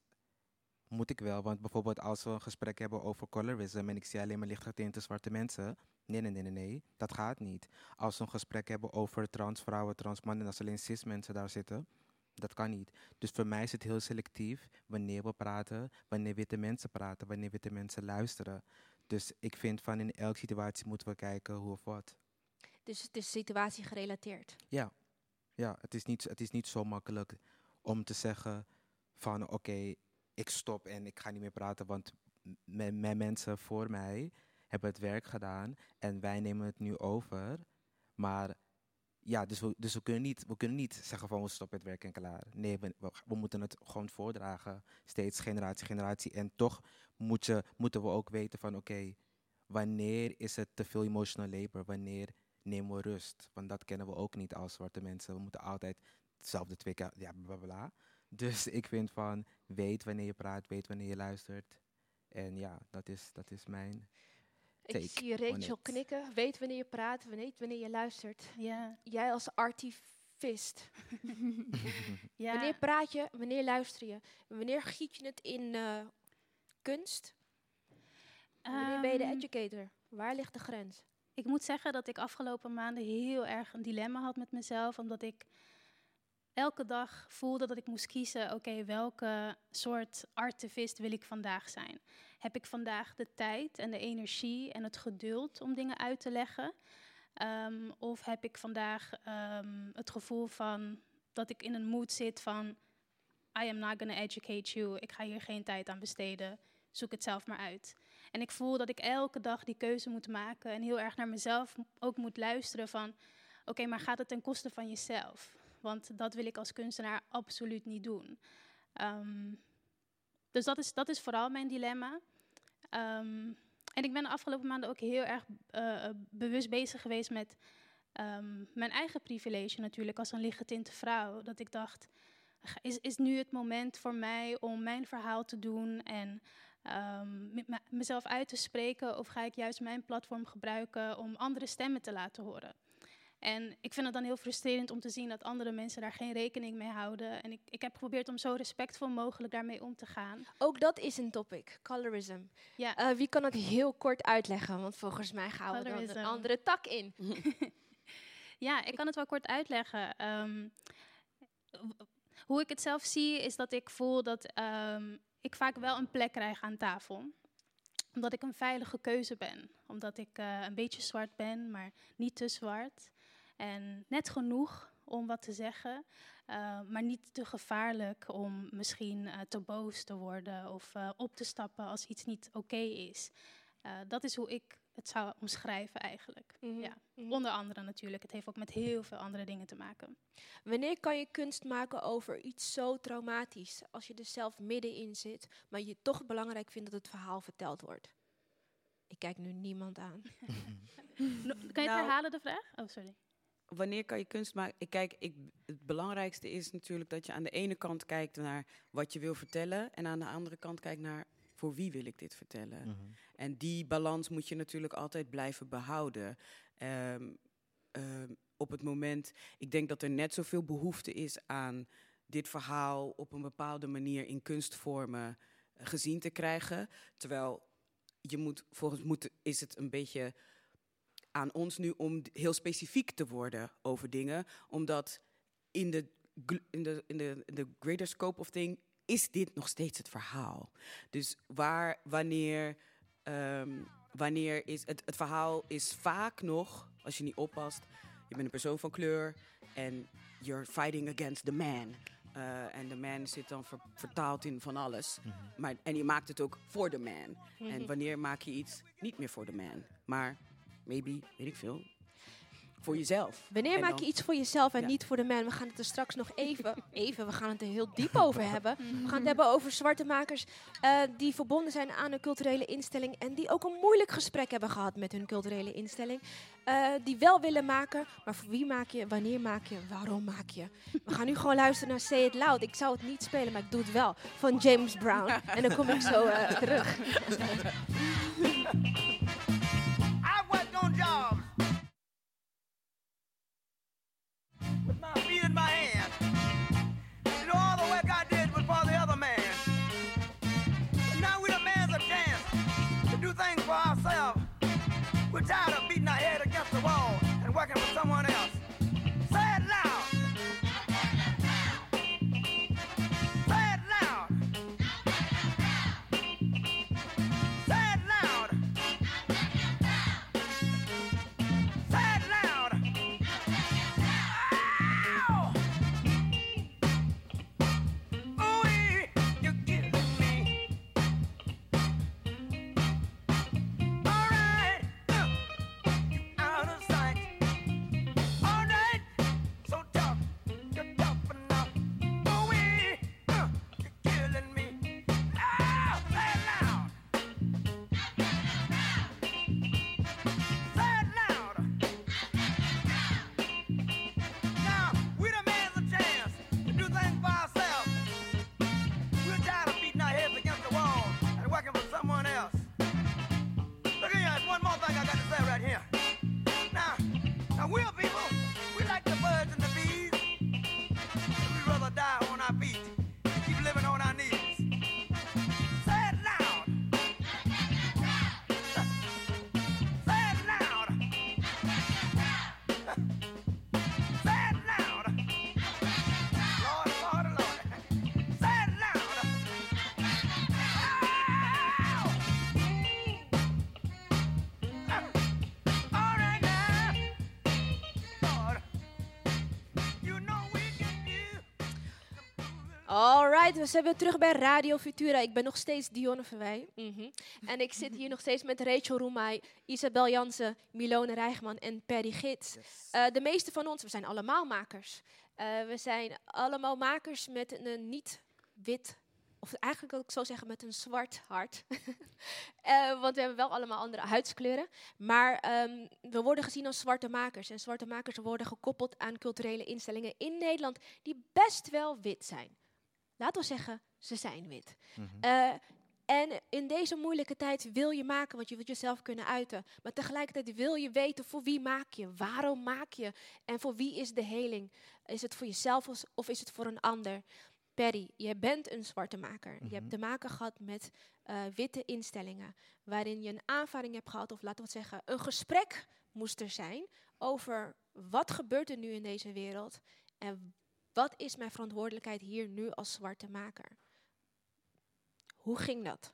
moet ik wel. Want bijvoorbeeld als we een gesprek hebben over colorism en ik zie alleen maar lichtgetinte zwarte mensen. Nee, nee, nee, nee. Dat gaat niet. Als we een gesprek hebben over transvrouwen, transmannen en als alleen cis mensen daar zitten. Dat kan niet. Dus voor mij is het heel selectief wanneer we praten, wanneer witte mensen praten, wanneer witte mensen luisteren. Dus ik vind van in elke situatie moeten we kijken hoe of wat. Dus het is situatie gerelateerd. Ja, ja het, is niet, het is niet zo makkelijk om te zeggen van oké, ik stop en ik ga niet meer praten, want mijn mijn mensen voor mij hebben het werk gedaan en wij nemen het nu over. Maar ja, dus we, dus we, kunnen, niet, we kunnen niet zeggen van we stoppen het werk en klaar. Nee, we, we, moeten het gewoon voordragen, steeds generatie, generatie. En toch moeten we ook weten van oké, wanneer is het te veel emotional labor? Wanneer nemen we rust? Want dat kennen we ook niet als zwarte mensen. We moeten altijd hetzelfde twee keer, ja, bla bla. Dus ik vind van, weet wanneer je praat, weet wanneer je luistert. En ja, dat is, dat is mijn take Ik zie Rachel knikken. Weet wanneer je praat, weet wanneer je luistert. Ja. Jij als artivist. [LAUGHS] Ja. Wanneer praat je, wanneer luister je? Wanneer giet je het in eh, kunst? Wanneer ben je de Ehm, educator? Waar ligt de grens? Ik moet zeggen dat ik afgelopen maanden heel erg een dilemma had met mezelf, omdat ik elke dag voelde dat ik moest kiezen, oké, welke soort artivist wil ik vandaag zijn? Heb ik vandaag de tijd en de energie en het geduld om dingen uit te leggen? Ehm, of heb ik vandaag ehm, het gevoel van dat ik in een mood zit van I am not gonna educate you, ik ga hier geen tijd aan besteden, zoek het zelf maar uit. En ik voel dat ik elke dag die keuze moet maken en heel erg naar mezelf ook moet luisteren van, oké, maar gaat het ten koste van jezelf? Want dat wil ik als kunstenaar absoluut niet doen. Ehm, dus dat is, dat is vooral mijn dilemma. Ehm, en ik ben de afgelopen maanden ook heel erg eh, eh, bewust bezig geweest met ehm, mijn eigen privilege natuurlijk als een lichtgetinte vrouw. Dat ik dacht, is, is nu het moment voor mij om mijn verhaal te doen en ehm, mezelf uit te spreken? Of ga ik juist mijn platform gebruiken om andere stemmen te laten horen? En ik vind het dan heel frustrerend om te zien dat andere mensen daar geen rekening mee houden. En ik, ik heb geprobeerd om zo respectvol mogelijk daarmee om te gaan. Ook dat is een topic, colorism. Ja. Eh, wie kan het heel kort uitleggen? Want volgens mij gaan we dan een andere tak in. [LAUGHS] Ja, ik kan het wel kort uitleggen. Ehm, hoe ik het zelf zie, is dat ik voel dat ehm, ik vaak wel een plek krijg aan tafel. Omdat ik een veilige keuze ben. Omdat ik eh, een beetje zwart ben, maar niet te zwart. En net genoeg om wat te zeggen, eh, maar niet te gevaarlijk om misschien eh, te boos te worden of eh, op te stappen als iets niet oké is. Eh, dat is hoe ik het zou omschrijven eigenlijk. Ja. Onder andere natuurlijk. Het heeft ook met heel veel andere dingen te maken. Wanneer kan je kunst maken over iets zo traumatisch? Als je er zelf middenin zit, maar je toch belangrijk vindt dat het verhaal verteld wordt. Ik kijk nu niemand aan. [LAUGHS] No- kan je het Nou, herhalen, de vraag? Oh, sorry. Wanneer kan je kunst maken? Ik kijk, ik, het belangrijkste is natuurlijk dat je aan de ene kant kijkt naar wat je wil vertellen. En aan de andere kant kijkt naar voor wie wil ik dit vertellen. Mhm. En die balans moet je natuurlijk altijd blijven behouden. Ehm, ehm, op het moment, ik denk dat er net zoveel behoefte is aan dit verhaal op een bepaalde manier in kunstvormen eh, gezien te krijgen. Terwijl je moet, volgens moet, is het een beetje aan ons nu om heel specifiek te worden over dingen, omdat in de, in de, in de, in de greater scope of thing is dit nog steeds het verhaal. Dus waar, wanneer, ehm, wanneer is het, het verhaal is vaak nog, als je niet oppast, je bent een persoon van kleur en you're fighting against the man. Eh, en de man zit dan ver- vertaald in van alles. maar, en je maakt het ook voor de man. En Mhm. wanneer maak je iets niet meer voor de man, maar maybe, weet ik veel, voor jezelf. Wanneer En maak dan- je iets voor jezelf en Ja. niet voor de man? We gaan het er straks nog even, [LAUGHS] even, we gaan het er heel diep over hebben. We gaan het hebben over zwarte makers eh, die verbonden zijn aan een culturele instelling en die ook een moeilijk gesprek hebben gehad met hun culturele instelling. Eh, die wel willen maken, maar voor wie maak je, wanneer maak je, waarom maak je? We gaan nu gewoon luisteren naar Say It Loud. Ik zou het niet spelen, maar ik doe het wel. Van James Brown. [LAUGHS] En dan kom ik zo eh, terug. [LAUGHS] Alright, we zijn weer terug bij Radio Futura. Ik ben nog steeds Dionne Verwij. Mhm. En ik zit hier nog steeds met Rachel Roemai, Isabel Jansen, Milone Rijgman en Perry Gids. Eh, de meeste van ons, we zijn allemaal makers. Eh, we zijn allemaal makers met een, een niet-wit, of eigenlijk wil ik zo zeggen met een zwart hart. [LAUGHS] Eh, want we hebben wel allemaal andere huidskleuren. Maar ehm, we worden gezien als zwarte makers. En zwarte makers worden gekoppeld aan culturele instellingen in Nederland die best wel wit zijn. Laten we zeggen, ze zijn wit. Eh, en in deze moeilijke tijd wil je maken, want je wilt jezelf kunnen uiten. Maar tegelijkertijd wil je weten voor wie maak je, waarom maak je en voor wie is de heling. Is het voor jezelf of- is het voor een ander? Perry, je bent een zwarte maker. Je hebt te maken gehad met eh, witte instellingen, waarin je een aanvaring hebt gehad, of laten we het zeggen, een gesprek moest er zijn over wat gebeurt er nu in deze wereld en wat is mijn verantwoordelijkheid hier nu als zwarte maker. Hoe ging dat?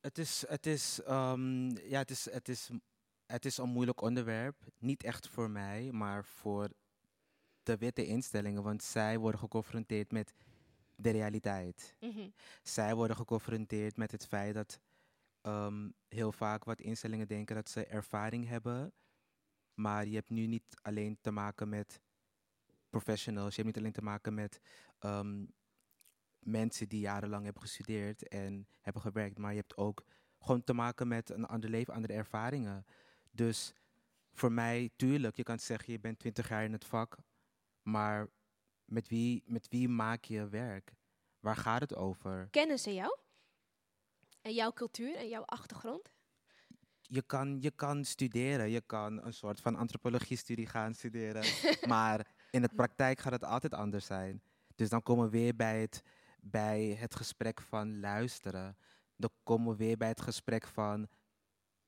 Het is, het is, ehm, ja, het is, het is, het is een moeilijk onderwerp. Niet echt voor mij, maar voor de witte instellingen. Want zij worden geconfronteerd met de realiteit. Mhm. Zij worden geconfronteerd met het feit dat ehm, heel vaak wat instellingen denken dat ze ervaring hebben. Maar je hebt nu niet alleen te maken met professionals. Je hebt niet alleen te maken met ehm, mensen die jarenlang hebben gestudeerd en hebben gewerkt. Maar je hebt ook gewoon te maken met een ander leven, andere ervaringen. Dus voor mij, tuurlijk, je kan zeggen je bent 20 jaar in het vak. Maar met wie, met wie maak je werk? Waar gaat het over? Kennen ze jou? En jouw cultuur en jouw achtergrond? je kan, je kan studeren, je kan een soort van antropologie-studie gaan studeren. [LAUGHS] maar in de praktijk gaat het altijd anders zijn. Dus dan komen we weer bij het, bij het gesprek van luisteren. Dan komen we weer bij het gesprek van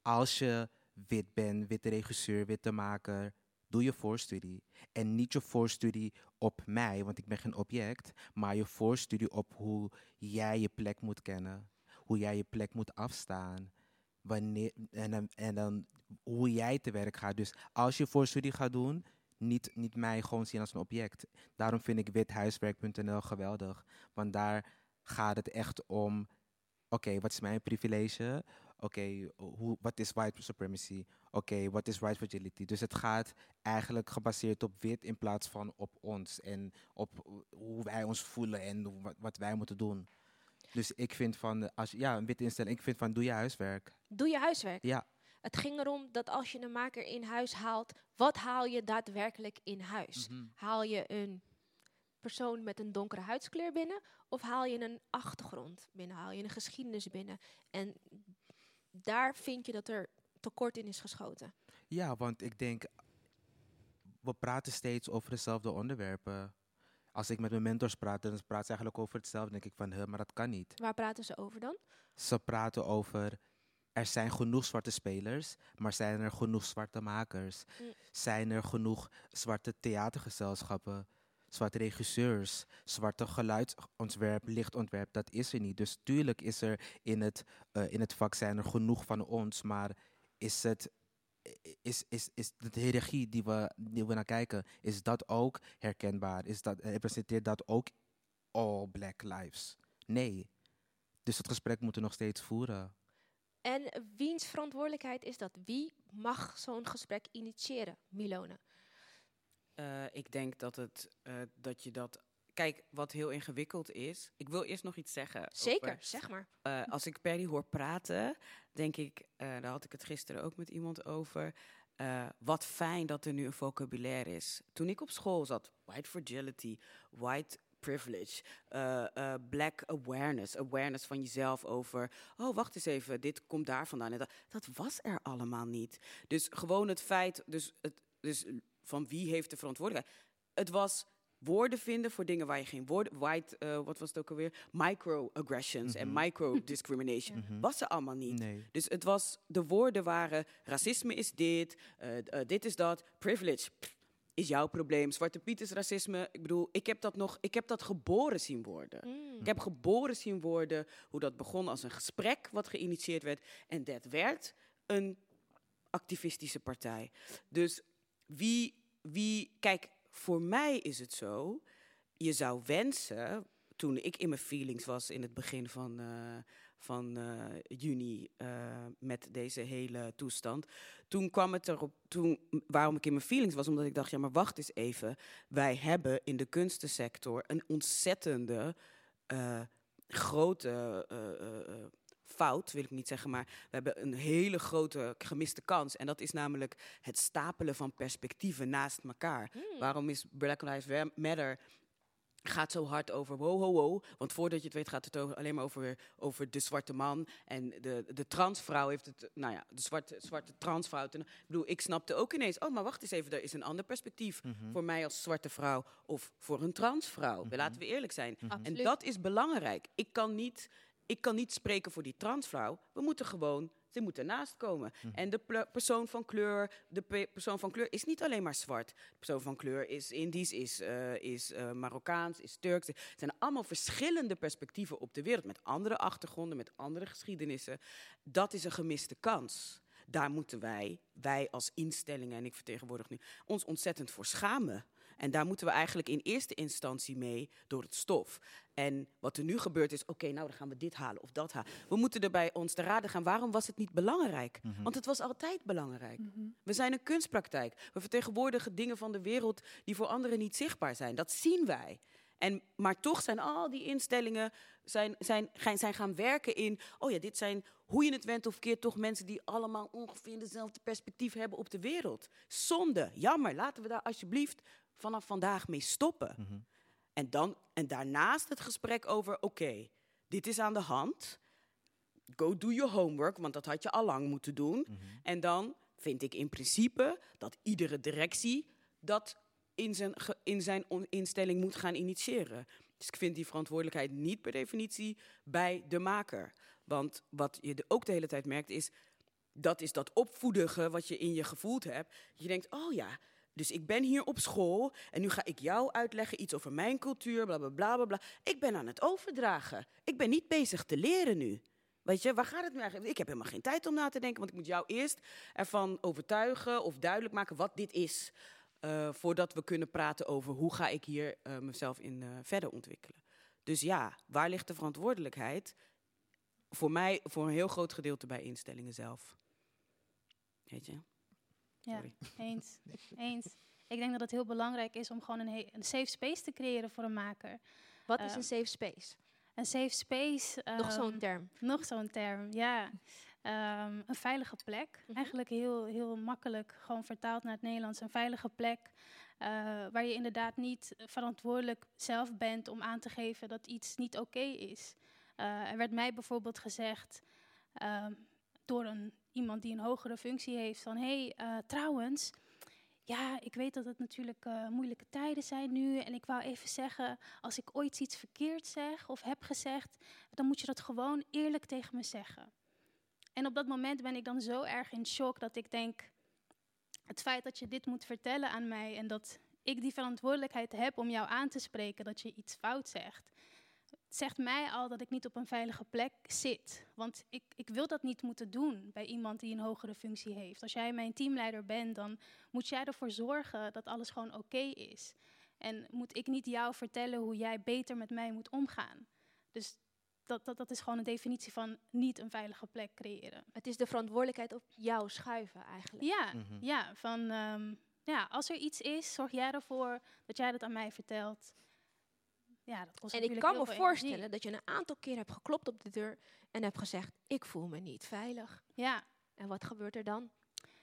als je wit bent, witte regisseur, witte maker, doe je voorstudie. En niet je voorstudie op mij, want ik ben geen object, maar je voorstudie op hoe jij je plek moet kennen, hoe jij je plek moet afstaan. Wanneer, en, dan, en dan hoe jij te werk gaat. Dus als je voorstudie gaat doen, niet, niet mij gewoon zien als een object. Daarom vind ik withuiswerk.nl geweldig. Want daar gaat het echt om, oké, wat is mijn privilege? Oké, wat is white supremacy? Oké, wat is white fragility? Dus het gaat eigenlijk gebaseerd op wit in plaats van op ons. En op hoe wij ons voelen en wat wij moeten doen. Dus ik vind van, als, ja, een witte instelling, ik vind van, doe je huiswerk. Doe je huiswerk. Ja. Het ging erom dat als je een maker in huis haalt, wat haal je daadwerkelijk in huis? Mhm. Haal je een persoon met een donkere huidskleur binnen of haal je een achtergrond binnen? Haal je een geschiedenis binnen? En daar vind je dat er tekort in is geschoten. Ja, want ik denk, we praten steeds over dezelfde onderwerpen. Als ik met mijn mentors praat, dan praten ze eigenlijk over hetzelfde. Denk ik van, maar dat kan niet. Waar praten ze over dan? Ze praten over, er zijn genoeg zwarte spelers, maar zijn er genoeg zwarte makers? Mm. Zijn er genoeg zwarte theatergezelschappen, zwarte regisseurs, zwarte geluidsontwerp, lichtontwerp? Dat is er niet. Dus tuurlijk is er in het, eh, in het vak zijn er genoeg van ons, maar is het is, is, is de hiërarchie die we, die we naar kijken, is dat ook herkenbaar? Is dat, representeert dat ook all black lives? Nee. Dus het gesprek moeten we nog steeds voeren. En wiens verantwoordelijkheid is dat? Wie mag zo'n gesprek initiëren, Milone? Eh, ik denk dat, het, eh, dat je dat. Kijk, wat heel ingewikkeld is. Ik wil eerst nog iets zeggen. Zeker, over- zeg maar. Eh, als ik Perry hoor praten, denk ik, daar had ik het gisteren ook met iemand over. wat fijn dat er nu een vocabulaire is. Toen ik op school zat, white fragility, white privilege, eh, eh, black awareness, awareness van jezelf over, oh wacht eens even, dit komt daar vandaan. En dat, dat was er allemaal niet. Dus gewoon het feit, dus, het, dus van wie heeft de verantwoordelijkheid? Het was woorden vinden voor dingen waar je geen woorden, white, eh, wat was het ook alweer, microaggressions en Mhm. micro-discrimination, Mhm. was er allemaal niet. Nee. Dus het was, de woorden waren, racisme is dit, dit is dat, privilege pff, is jouw probleem, Zwarte Piet is racisme. Ik bedoel, ik heb dat nog, ik heb dat geboren zien worden. Mm. Ik heb geboren zien worden hoe dat begon als een gesprek wat geïnitieerd werd en dat werd een activistische partij. Dus wie, wie, kijk, voor mij is het zo, je zou wensen, toen ik in mijn feelings was in het begin van, eh, van eh, juni eh, met deze hele toestand, toen kwam het erop, toen, waarom ik in mijn feelings was, omdat ik dacht, ja maar wacht eens even, wij hebben in de kunstensector een ontzettende eh, grote fout, wil ik niet zeggen, maar we hebben een hele grote gemiste kans. En dat is namelijk het stapelen van perspectieven naast elkaar. Waarom is Black Lives Matter gaat zo hard over wow, wow, wow. Want voordat je het weet gaat het over, alleen maar over, over de zwarte man. En de, de transvrouw heeft het, nou ja, de zwarte, zwarte transvrouw. Ik bedoel, ik snapte ook ineens, oh, maar wacht eens even, er is een ander perspectief. Mhm. Voor mij als zwarte vrouw of voor een transvrouw. Laten we eerlijk zijn. En Absoluut. dat is belangrijk. Ik kan niet, ik kan niet spreken voor die transvrouw. We moeten gewoon, ze moeten naast komen. En de persoon van kleur, de pe- persoon van kleur is niet alleen maar zwart. De persoon van kleur is Indisch, is, eh, is eh, Marokkaans, is Turks. Het zijn allemaal verschillende perspectieven op de wereld. Met andere achtergronden, met andere geschiedenissen. Dat is een gemiste kans. Daar moeten wij, wij als instellingen, en ik vertegenwoordig nu, ons ontzettend voor schamen. En daar moeten we eigenlijk in eerste instantie mee door het stof. En wat er nu gebeurt is, oké, nou dan gaan we dit halen of dat halen. We moeten er bij ons te raden gaan, waarom was het niet belangrijk? Want het was altijd belangrijk. We zijn een kunstpraktijk. We vertegenwoordigen dingen van de wereld die voor anderen niet zichtbaar zijn. Dat zien wij. En, maar toch zijn al die instellingen zijn, zijn, gaan- zijn gaan werken in... oh ja, dit zijn, hoe je het went of keert, toch mensen... die allemaal ongeveer dezelfde perspectief hebben op de wereld. Zonde, jammer. Laten we daar alsjeblieft vanaf vandaag mee stoppen. En, dan, en daarnaast het gesprek over, oké, dit is aan de hand. Go do your homework, want dat had je al lang moeten doen. En dan vind ik in principe dat iedere directie dat in zijn, in zijn instelling moet gaan initiëren. Dus ik vind die verantwoordelijkheid niet per definitie bij de maker. Want wat je de- ook de hele tijd merkt is, dat is dat opvoedige wat je in je gevoeld hebt. Je denkt, oh ja, dus ik ben hier op school en nu ga ik jou uitleggen iets over mijn cultuur, bla bla bla bla. Ik ben aan het overdragen. Ik ben niet bezig te leren nu. Weet je, waar gaat het nu eigenlijk? Ik heb helemaal geen tijd om na te denken, want ik moet jou eerst ervan overtuigen of duidelijk maken wat dit is. eh, voordat we kunnen praten over hoe ga ik hier eh, mezelf in eh, verder ontwikkelen. Dus ja, waar ligt de verantwoordelijkheid? Voor mij, voor een heel groot gedeelte bij instellingen zelf. Weet je? Ja, [LAUGHS] eens. [LAUGHS] eens. Ik denk dat het heel belangrijk is om gewoon een, een safe space te creëren voor een maker. Wat is Ehm, een safe space? Een safe space. Nog zo'n ehm, term. Nog zo'n term, ja. Ehm, een veilige plek. Mhm. Eigenlijk heel, heel makkelijk, gewoon vertaald naar het Nederlands. Een veilige plek eh, waar je inderdaad niet verantwoordelijk zelf bent om aan te geven dat iets niet oké is. Eh, er werd mij bijvoorbeeld gezegd ehm, door een, iemand die een hogere functie heeft van... hé, hey, eh, trouwens, ja, ik weet dat het natuurlijk eh, moeilijke tijden zijn nu. En ik wou even zeggen, als ik ooit iets verkeerd zeg of heb gezegd, dan moet je dat gewoon eerlijk tegen me zeggen. En op dat moment ben ik dan zo erg in shock dat ik denk, het feit dat je dit moet vertellen aan mij en dat ik die verantwoordelijkheid heb om jou aan te spreken dat je iets fout zegt, zegt mij al dat ik niet op een veilige plek zit. Want ik, ik wil dat niet moeten doen bij iemand die een hogere functie heeft. Als jij mijn teamleider bent, dan moet jij ervoor zorgen dat alles gewoon oké is. En moet ik niet jou vertellen hoe jij beter met mij moet omgaan. Dus dat, dat, dat is gewoon een definitie van niet een veilige plek creëren. Het is de verantwoordelijkheid op jou schuiven eigenlijk. Ja, Mhm. ja, van, ehm, ja, als er iets is, zorg jij ervoor dat jij dat aan mij vertelt. Ja, dat kost En ik kan me energie. voorstellen dat je een aantal keer hebt geklopt op de deur en hebt gezegd: Ik voel me niet veilig. Ja. En wat gebeurt er dan?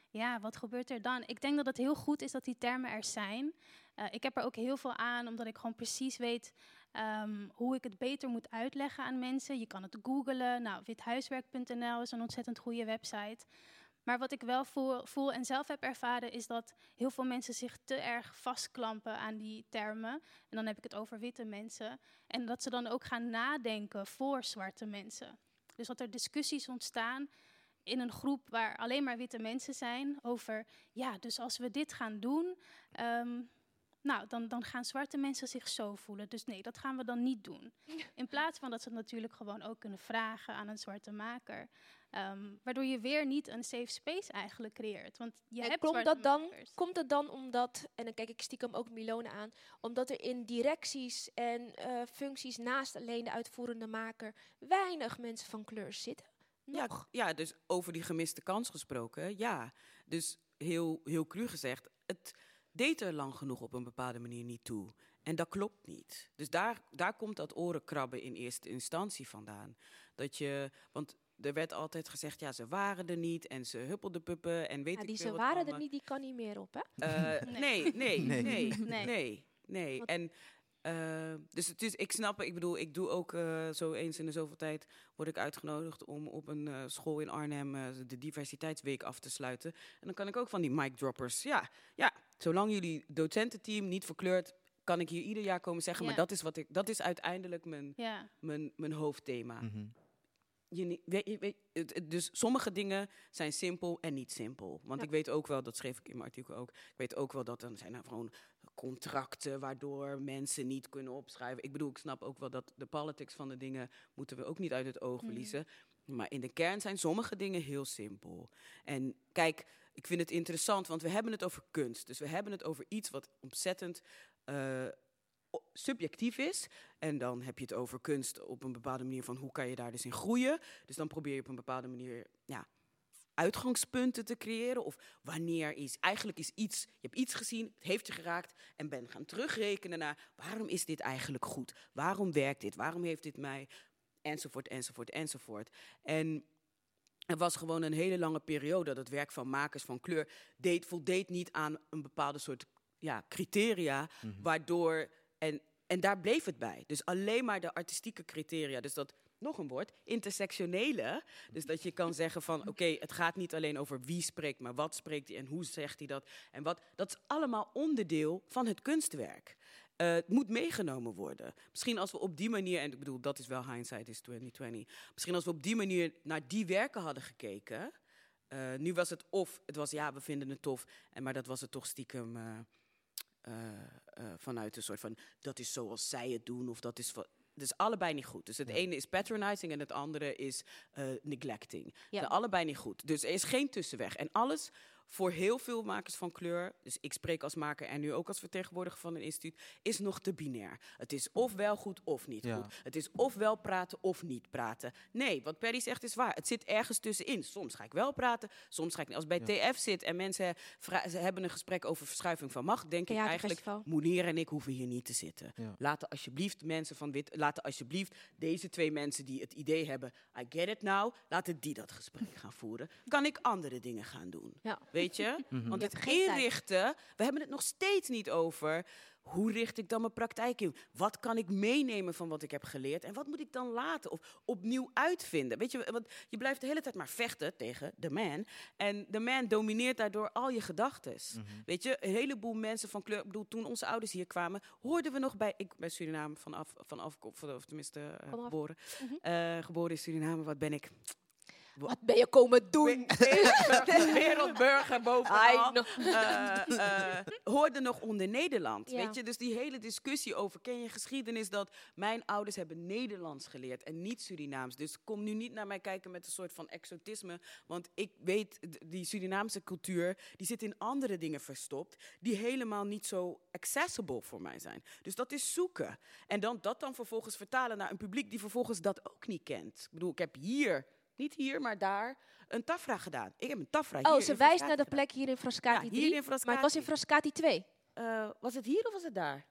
Ja, wat gebeurt er dan? Ik denk dat het heel goed is dat die termen er zijn. Eh, ik heb er ook heel veel aan, omdat ik gewoon precies weet ehm, hoe ik het beter moet uitleggen aan mensen. Je kan het googlen. Nou, withuiswerk.nl is een ontzettend goede website. Maar wat ik wel voel, voel en zelf heb ervaren, is dat heel veel mensen zich te erg vastklampen aan die termen. En dan heb ik het over witte mensen. En dat ze dan ook gaan nadenken voor zwarte mensen. Dus dat er discussies ontstaan in een groep waar alleen maar witte mensen zijn over, ja, dus als we dit gaan doen, ehm, nou, dan, dan gaan zwarte mensen zich zo voelen. Dus nee, dat gaan we dan niet doen. [LAUGHS] In plaats van dat ze het natuurlijk gewoon ook kunnen vragen aan een zwarte maker. Ehm, waardoor je weer niet een safe space eigenlijk creëert. Want je En hebt komt zwarte dat dan, makers. komt het dan omdat, en dan kijk ik stiekem ook Milone aan, omdat er in directies en eh, functies naast alleen de uitvoerende maker weinig mensen van kleur zitten? Ja, Nog. ja, dus over die gemiste kans gesproken, ja. Dus heel, heel cru gezegd, het deed er lang genoeg op een bepaalde manier niet toe. En dat klopt niet. Dus daar, daar komt dat orenkrabben in eerste instantie vandaan. Dat je, want er werd altijd gezegd, ja, ze waren er niet en ze huppelden puppen en weet Ja, ik die veel ze waren er niet, die kan niet meer op, hè? Eh, [LAUGHS] nee, nee, nee, nee, Nee. nee, nee. En eh, dus het is, ik snap, ik bedoel, ik doe ook eh, zo eens in de zoveel tijd word ik uitgenodigd om op een eh, school in Arnhem eh, de diversiteitsweek af te sluiten. En dan kan ik ook van die mic droppers. Ja, ja, zolang jullie docententeam niet verkleurt, kan ik hier ieder jaar komen zeggen. Ja. Maar dat is wat ik, dat is uiteindelijk mijn, Ja. mijn, mijn hoofdthema. Weet, je- weet, dus sommige dingen zijn simpel en niet simpel. Want Ja. ik weet ook wel, dat schreef ik in mijn artikel ook. Ik weet ook wel dat er zijn er gewoon contracten waardoor mensen niet kunnen opschrijven. Ik bedoel, ik snap ook wel dat de politics van de dingen moeten we ook niet uit het oog Mhm. verliezen. Maar in de kern zijn sommige dingen heel simpel. En kijk, ik vind het interessant, want we hebben het over kunst. Dus we hebben het over iets wat ontzettend eh, subjectief is. En dan heb je het over kunst op een bepaalde manier van hoe kan je daar dus in groeien. Dus dan probeer je op een bepaalde manier ja, uitgangspunten te creëren. Of wanneer is, eigenlijk is iets, je hebt iets gezien, het heeft je geraakt. En ben gaan terugrekenen naar waarom is dit eigenlijk goed? Waarom werkt dit? Waarom heeft dit mij? Enzovoort, enzovoort, enzovoort. En er was gewoon een hele lange periode dat het werk van makers van kleur deed, voldeed niet aan een bepaalde soort ja, criteria, waardoor, en, en daar bleef het bij. Dus alleen maar de artistieke criteria, dus dat, nog een woord, intersectionele, dus dat je kan zeggen van, oké, het gaat niet alleen over wie spreekt, maar wat spreekt hij en hoe zegt hij dat, en wat, dat is allemaal onderdeel van het kunstwerk. Eh, het moet meegenomen worden. Misschien als we op die manier, en ik bedoel, dat is wel hindsight is 2020. Misschien als we op die manier naar die werken hadden gekeken, Eh, nu was het of, het was ja, we vinden het tof. En, maar dat was het toch stiekem eh, vanuit een soort van, dat is zoals zij het doen. Of dat is van, dus allebei niet goed. Dus het ene is patronizing en het andere is neglecting. Ja. De allebei niet goed. Dus er is geen tussenweg. En alles voor heel veel makers van kleur, dus ik spreek als maker en nu ook als vertegenwoordiger van een instituut, is nog te binair. Het is of wel goed of niet Ja. goed. Het is of wel praten of niet praten. Nee, wat Perry zegt is waar. Het zit ergens tussenin. Soms ga ik wel praten, soms ga ik niet. Als bij TF zit en mensen ze hebben een gesprek over verschuiving van macht, denk ik eigenlijk. Moenier en ik hoeven hier niet te zitten. Ja. Laten alsjeblieft mensen van wit, laten alsjeblieft deze twee mensen die het idee hebben, I get it now, laten die dat gesprek gaan voeren. Kan ik andere dingen gaan doen? Ja. Weet je? [LAUGHS] Mhm. Want het inrichten, we hebben het nog steeds niet over. Hoe richt ik dan mijn praktijk in? Wat kan ik meenemen van wat ik heb geleerd? En wat moet ik dan laten of opnieuw uitvinden? Weet je, want je blijft de hele tijd maar vechten tegen de man. En de man domineert daardoor al je gedachten. Weet je, een heleboel mensen van kleur. Ik bedoel, toen onze ouders hier kwamen, hoorden we nog bij. Ik ben Suriname vanaf, vanaf of tenminste eh, geboren. Mhm. Eh, geboren in Suriname. Wat ben ik? Wat ben je komen doen? Wereldburger bovenal. Eh, eh, hoorde nog onder Nederland. Ja. Weet je? Dus die hele discussie over ken je geschiedenis dat mijn ouders hebben Nederlands geleerd en niet Surinaams. Dus kom nu niet naar mij kijken met een soort van exotisme. Want ik weet, die Surinaamse cultuur, die zit in andere dingen verstopt. Die helemaal niet zo accessible voor mij zijn. Dus dat is zoeken. En dan dat dan vervolgens vertalen naar een publiek die vervolgens dat ook niet kent. Ik bedoel, ik heb hier, niet hier, maar daar, een tafra gedaan. Ik heb een tafra hier Oh, in ze wijst Frascati naar de gedaan. plek hier in Frascati Ja, 3. hier in Maar het was in Frascati 2. Eh, was het hier of was het daar?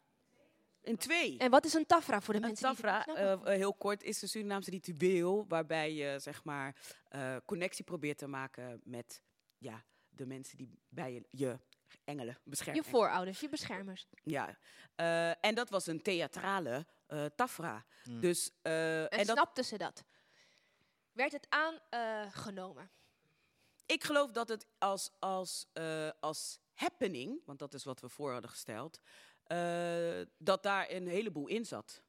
In twee. En wat is een tafra voor de Een mensen het tafra, eh, heel kort, is een Surinaamse ritueel waarbij je zeg maar eh, connectie probeert te maken met ja, de mensen die bij je, je engelen beschermen. je voorouders, je beschermers. Ja, Eh, en dat was een theatrale eh, tafra. Dus, eh, En, en dat, ze dat? Werd het aangenomen? ik geloof dat het als, als, eh, als happening, want dat is wat we voor hadden gesteld, eh, dat daar een heleboel in zat.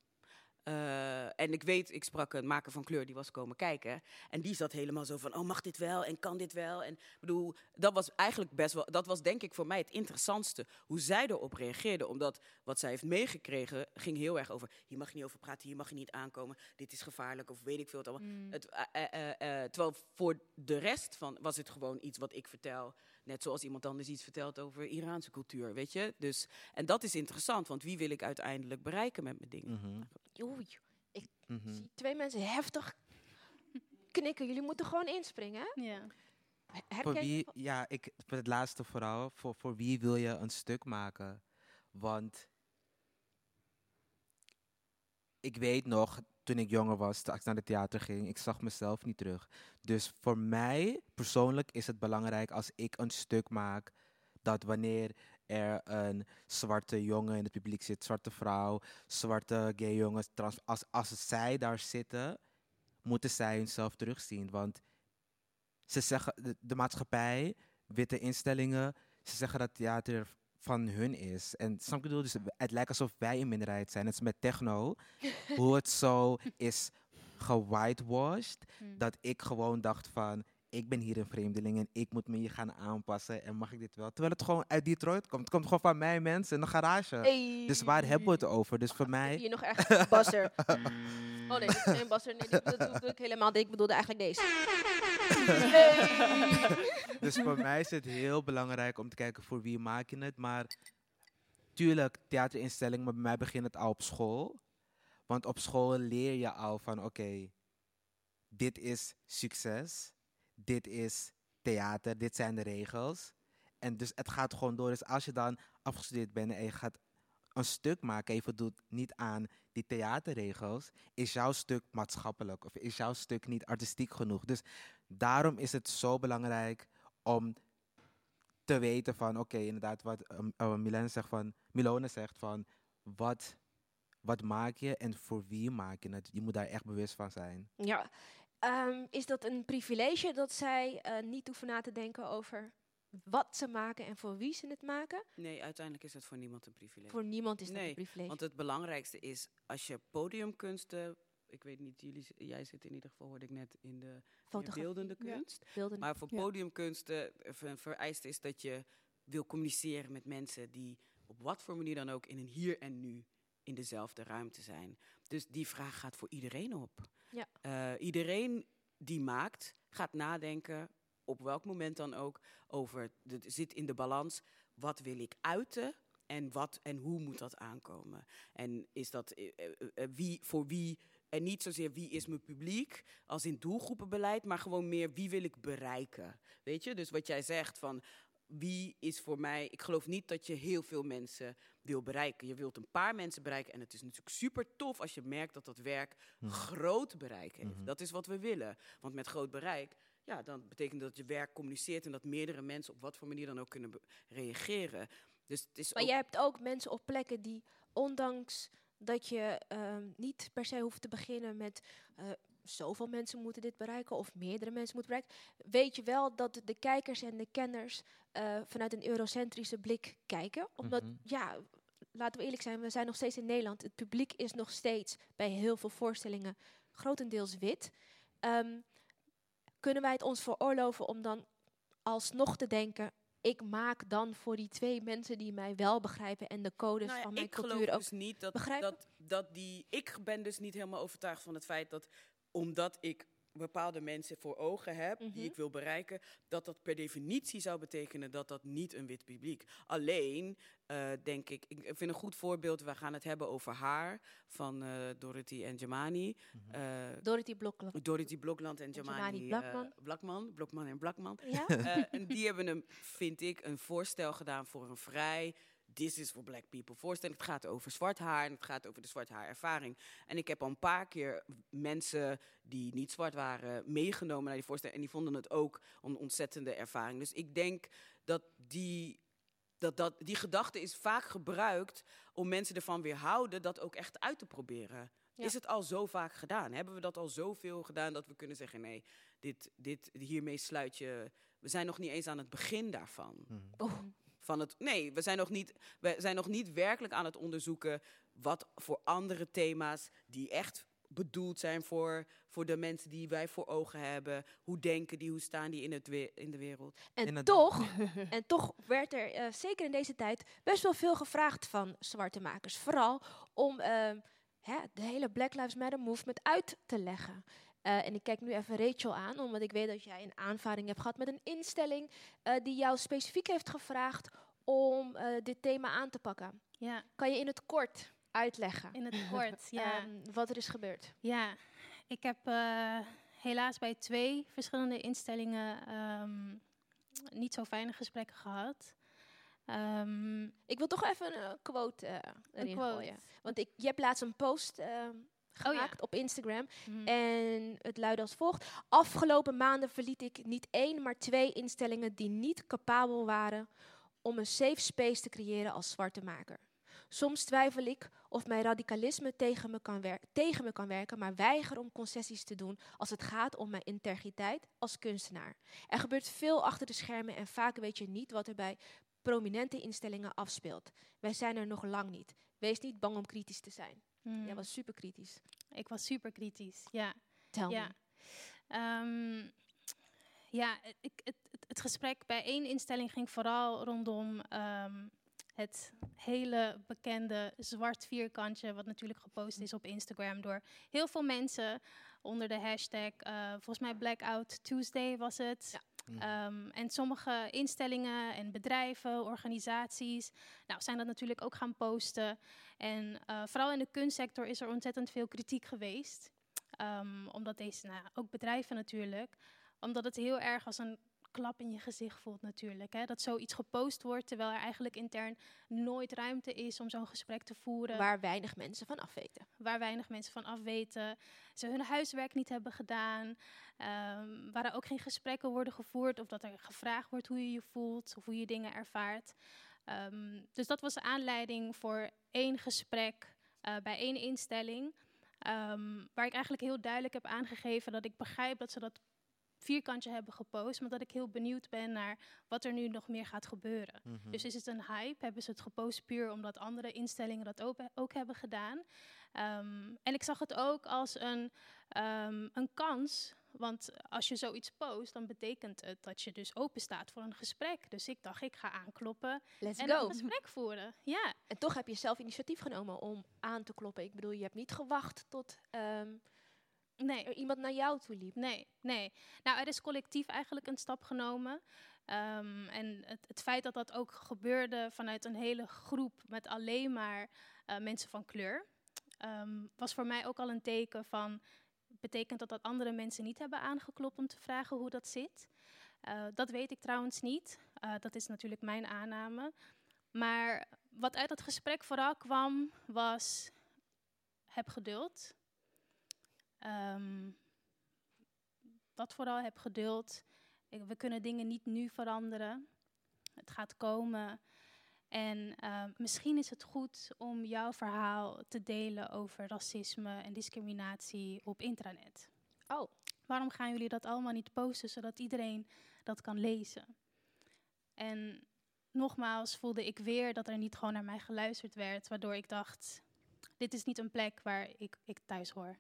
Eh, en ik weet, ik sprak een maker van kleur die was komen kijken. En die zat helemaal zo van, oh mag dit wel en kan dit wel? En ik bedoel, dat was eigenlijk best wel, dat was denk ik voor mij het interessantste. Hoe zij erop reageerde. Omdat wat zij heeft meegekregen ging heel erg over, hier mag je niet over praten, hier mag je niet aankomen. Dit is gevaarlijk of weet ik veel. allemaal. Mm. Het, eh, eh, terwijl voor de rest van was het gewoon iets wat ik vertel. Net zoals iemand anders iets vertelt over Iraanse cultuur, weet je. Dus, en dat is interessant, want wie wil ik uiteindelijk bereiken met mijn dingen? Mhm. Oei, ik Mhm. zie twee mensen heftig knikken. Jullie moeten gewoon inspringen, hè? Ja. Herken Voor wie, ja, ik, voor het laatste vooral, voor, voor wie wil je een stuk maken? Want ik weet nog, toen ik jonger was, toen ik naar het theater ging, ik zag mezelf niet terug. Dus voor mij persoonlijk is het belangrijk als ik een stuk maak, dat wanneer er een zwarte jongen in het publiek zit, zwarte vrouw, zwarte gay jongens, trans, als, als zij daar zitten, moeten zij hunzelf terugzien. Want ze zeggen, de, de maatschappij, witte instellingen, ze zeggen dat theater van hun is. En snap ik bedoel? Dus het lijkt alsof wij een minderheid zijn. Het is met techno, hoe het zo is gewhitewashed, Hmm. dat ik gewoon dacht van, ik ben hier een vreemdeling en ik moet me hier gaan aanpassen en mag ik dit wel? Terwijl het gewoon uit Detroit komt. Het komt gewoon van mij mensen in een garage. Dus waar hebben we het over? Dus voor mij... Hier nog echt basser. Oh nee, is geen basser. Nee, dat bedoelde ik helemaal. niet. Ik bedoelde eigenlijk deze. Dus voor mij is het heel belangrijk om te kijken voor wie maak je het. Maar tuurlijk, theaterinstelling, maar bij mij begint het al op school. Want op school leer je al van, oké, dit is succes. Dit is theater, dit zijn de regels. En dus het gaat gewoon door. Dus als je dan afgestudeerd bent en je gaat een stuk maken en je voldoet niet aan die theaterregels, is jouw stuk maatschappelijk of is jouw stuk niet artistiek genoeg. Dus daarom is het zo belangrijk om te weten van, oké, inderdaad, wat um, Milene zegt van, Milone zegt van, wat, wat maak je en voor wie maak je het? Je moet daar echt bewust van zijn. Ja. Ehm, is dat een privilege dat zij eh, niet hoeven na te denken over wat ze maken en voor wie ze het maken? Nee, uiteindelijk is het voor niemand een privilege. Voor niemand is dat nee, een privilege. Want het belangrijkste is, als je podiumkunsten ik weet niet, jullie, jij zit in ieder geval, hoorde ik net, in de beeldende Ja. kunst. Beeldende. Maar voor Ja. podiumkunsten eh, ver- vereist is dat je wil communiceren met mensen die op wat voor manier dan ook in een hier en nu in dezelfde ruimte zijn. Dus die vraag gaat voor iedereen op. Ja. Eh, iedereen die maakt, gaat nadenken, op welk moment dan ook, over, het zit in de balans, wat wil ik uiten en, wat, en hoe moet dat aankomen? En is dat eh, eh, eh, wie, voor wie, en niet zozeer wie is mijn publiek, als in doelgroepenbeleid, maar gewoon meer wie wil ik bereiken? Weet je, dus wat jij zegt van wie is voor mij. Ik geloof niet dat je heel veel mensen wil bereiken. Je wilt een paar mensen bereiken. En het is natuurlijk super tof als je merkt dat dat werk groot bereik heeft. Dat is wat we willen. Want met groot bereik, ja, dan betekent dat je werk communiceert en dat meerdere mensen op wat voor manier dan ook kunnen reageren. Dus het is Maar jij hebt ook mensen op plekken die, ondanks dat je ehm, niet per se hoeft te beginnen met eh, zoveel mensen moeten dit bereiken of meerdere mensen moeten bereiken, weet je wel dat de kijkers en de kenners eh, vanuit een eurocentrische blik kijken. Omdat, Mhm. ja, laten we eerlijk zijn, we zijn nog steeds in Nederland. Het publiek is nog steeds bij heel veel voorstellingen grotendeels wit. Ehm, kunnen wij het ons veroorloven om dan alsnog te denken, ik maak dan voor die twee mensen die mij wel begrijpen en de codes Nou ja, van mijn cultuur geloof ook dus niet dat, begrijpen? dat, dat die. Ik ben dus niet helemaal overtuigd van het feit dat omdat ik bepaalde mensen voor ogen heb Mhm. die ik wil bereiken, dat dat per definitie zou betekenen dat dat niet een wit publiek. Alleen eh, denk ik, ik vind een goed voorbeeld. We gaan het hebben over haar van eh, Dorothy en Jamani. Eh, Dorothy Blokland. Dorothy Blokland en Jamani Jamani Blakman. eh, Blakman. Blokman en Blakman. Ja? En die hebben een, vind ik, een voorstel gedaan voor een vrij This is for Black People voorstelling. Het gaat over zwart haar en het gaat over de zwart haar ervaring. En ik heb al een paar keer mensen die niet zwart waren meegenomen naar die voorstelling. En die vonden het ook een ontzettende ervaring. Dus ik denk dat die, dat, dat, die gedachte is vaak gebruikt om mensen ervan weerhouden dat ook echt uit te proberen. Ja. Is het al zo vaak gedaan? Hebben we dat al zoveel gedaan dat we kunnen zeggen: nee, dit, dit, hiermee sluit je. We zijn nog niet eens aan het begin daarvan. Oh. Van het, nee, we zijn, nog niet, we zijn nog niet werkelijk aan het onderzoeken wat voor andere thema's die echt bedoeld zijn voor, voor de mensen die wij voor ogen hebben. Hoe denken die, hoe staan die in, het we- in de wereld? En toch, [LAUGHS] en toch werd er eh, zeker in deze tijd best wel veel gevraagd van zwarte makers. Vooral om ehm, hè, de hele Black Lives Matter movement uit te leggen. Eh, en ik kijk nu even Rachel aan, omdat ik weet dat jij een aanvaring hebt gehad met een instelling eh, die jou specifiek heeft gevraagd om eh, dit thema aan te pakken. Ja. Kan je in het kort uitleggen In het kort, [LAUGHS] ja. ehm, wat er is gebeurd? Ja, ik heb helaas bij twee verschillende instellingen ehm, niet zo fijne gesprekken gehad. Ehm, Ik wil toch even een quote erin quote. gooien. Want ik, je hebt laatst een post ehm, gemaakt op Instagram. Mhm. En het luidde als volgt. Afgelopen maanden verliet ik niet één, maar twee instellingen die niet capabel waren om een safe space te creëren als zwarte maker. Soms twijfel ik of mijn radicalisme tegen me, kan tegen me kan werken, maar weiger om concessies te doen als het gaat om mijn integriteit als kunstenaar. Er gebeurt veel achter de schermen en vaak weet je niet wat er bij prominente instellingen afspeelt. Wij zijn er nog lang niet. Wees niet bang om kritisch te zijn. Mm. Jij was super kritisch. Ik was super kritisch, ja. Tel ja. Ehm, ja, het, ik- het, het, het gesprek bij één instelling ging vooral rondom ehm, het hele bekende zwart vierkantje, wat natuurlijk gepost is op Instagram door heel veel mensen onder de hashtag, eh, volgens mij Blackout Tuesday was het. Ehm, en sommige instellingen en bedrijven, organisaties, nou, zijn dat natuurlijk ook gaan posten. En eh, vooral in de kunstsector is er ontzettend veel kritiek geweest. Ehm, omdat deze, nou, ook bedrijven natuurlijk, omdat het heel erg als een klap in je gezicht voelt natuurlijk. Hè? Dat zoiets gepost wordt, terwijl er eigenlijk intern nooit ruimte is om zo'n gesprek te voeren. Waar weinig mensen van afweten. Waar weinig mensen van afweten. Ze hun huiswerk niet hebben gedaan. ehm, waar er ook geen gesprekken worden gevoerd. Of dat er gevraagd wordt hoe je je voelt of hoe je dingen ervaart. Ehm, dus dat was de aanleiding voor één gesprek eh, bij één instelling. ehm, waar ik eigenlijk heel duidelijk heb aangegeven dat ik begrijp dat ze dat vierkantje hebben gepost, maar dat ik heel benieuwd ben naar wat er nu nog meer gaat gebeuren. Mhm. Dus is het een hype? Hebben ze het gepost puur omdat andere instellingen dat ook, ook hebben gedaan? Ehm, en ik zag het ook als een, ehm, een kans. Want als je zoiets post, dan betekent het dat je dus open staat voor een gesprek. Dus ik dacht, ik ga aankloppen Let's en go. een gesprek voeren. Ja. En toch heb je zelf initiatief genomen om aan te kloppen. Ik bedoel, je hebt niet gewacht tot ehm, nee. er iemand naar jou toe liep. Nee, nee. Nou, er is collectief eigenlijk een stap genomen. Ehm, en het, het feit dat dat ook gebeurde vanuit een hele groep met alleen maar eh, mensen van kleur, ehm, was voor mij ook al een teken van. Betekent dat dat andere mensen niet hebben aangeklopt om te vragen hoe dat zit? Eh, dat weet ik trouwens niet. Eh, dat is natuurlijk mijn aanname. Maar wat uit dat gesprek vooral kwam, was: heb geduld. Ehm, dat vooral, heb geduld. Ik- We kunnen dingen niet nu veranderen. Het gaat komen. En ehm, misschien is het goed om jouw verhaal te delen over racisme en discriminatie op intranet. Oh. Waarom gaan jullie dat allemaal niet posten, zodat iedereen dat kan lezen? En nogmaals voelde ik weer dat er niet gewoon naar mij geluisterd werd, waardoor ik dacht, dit is niet een plek waar ik, ik thuis hoor.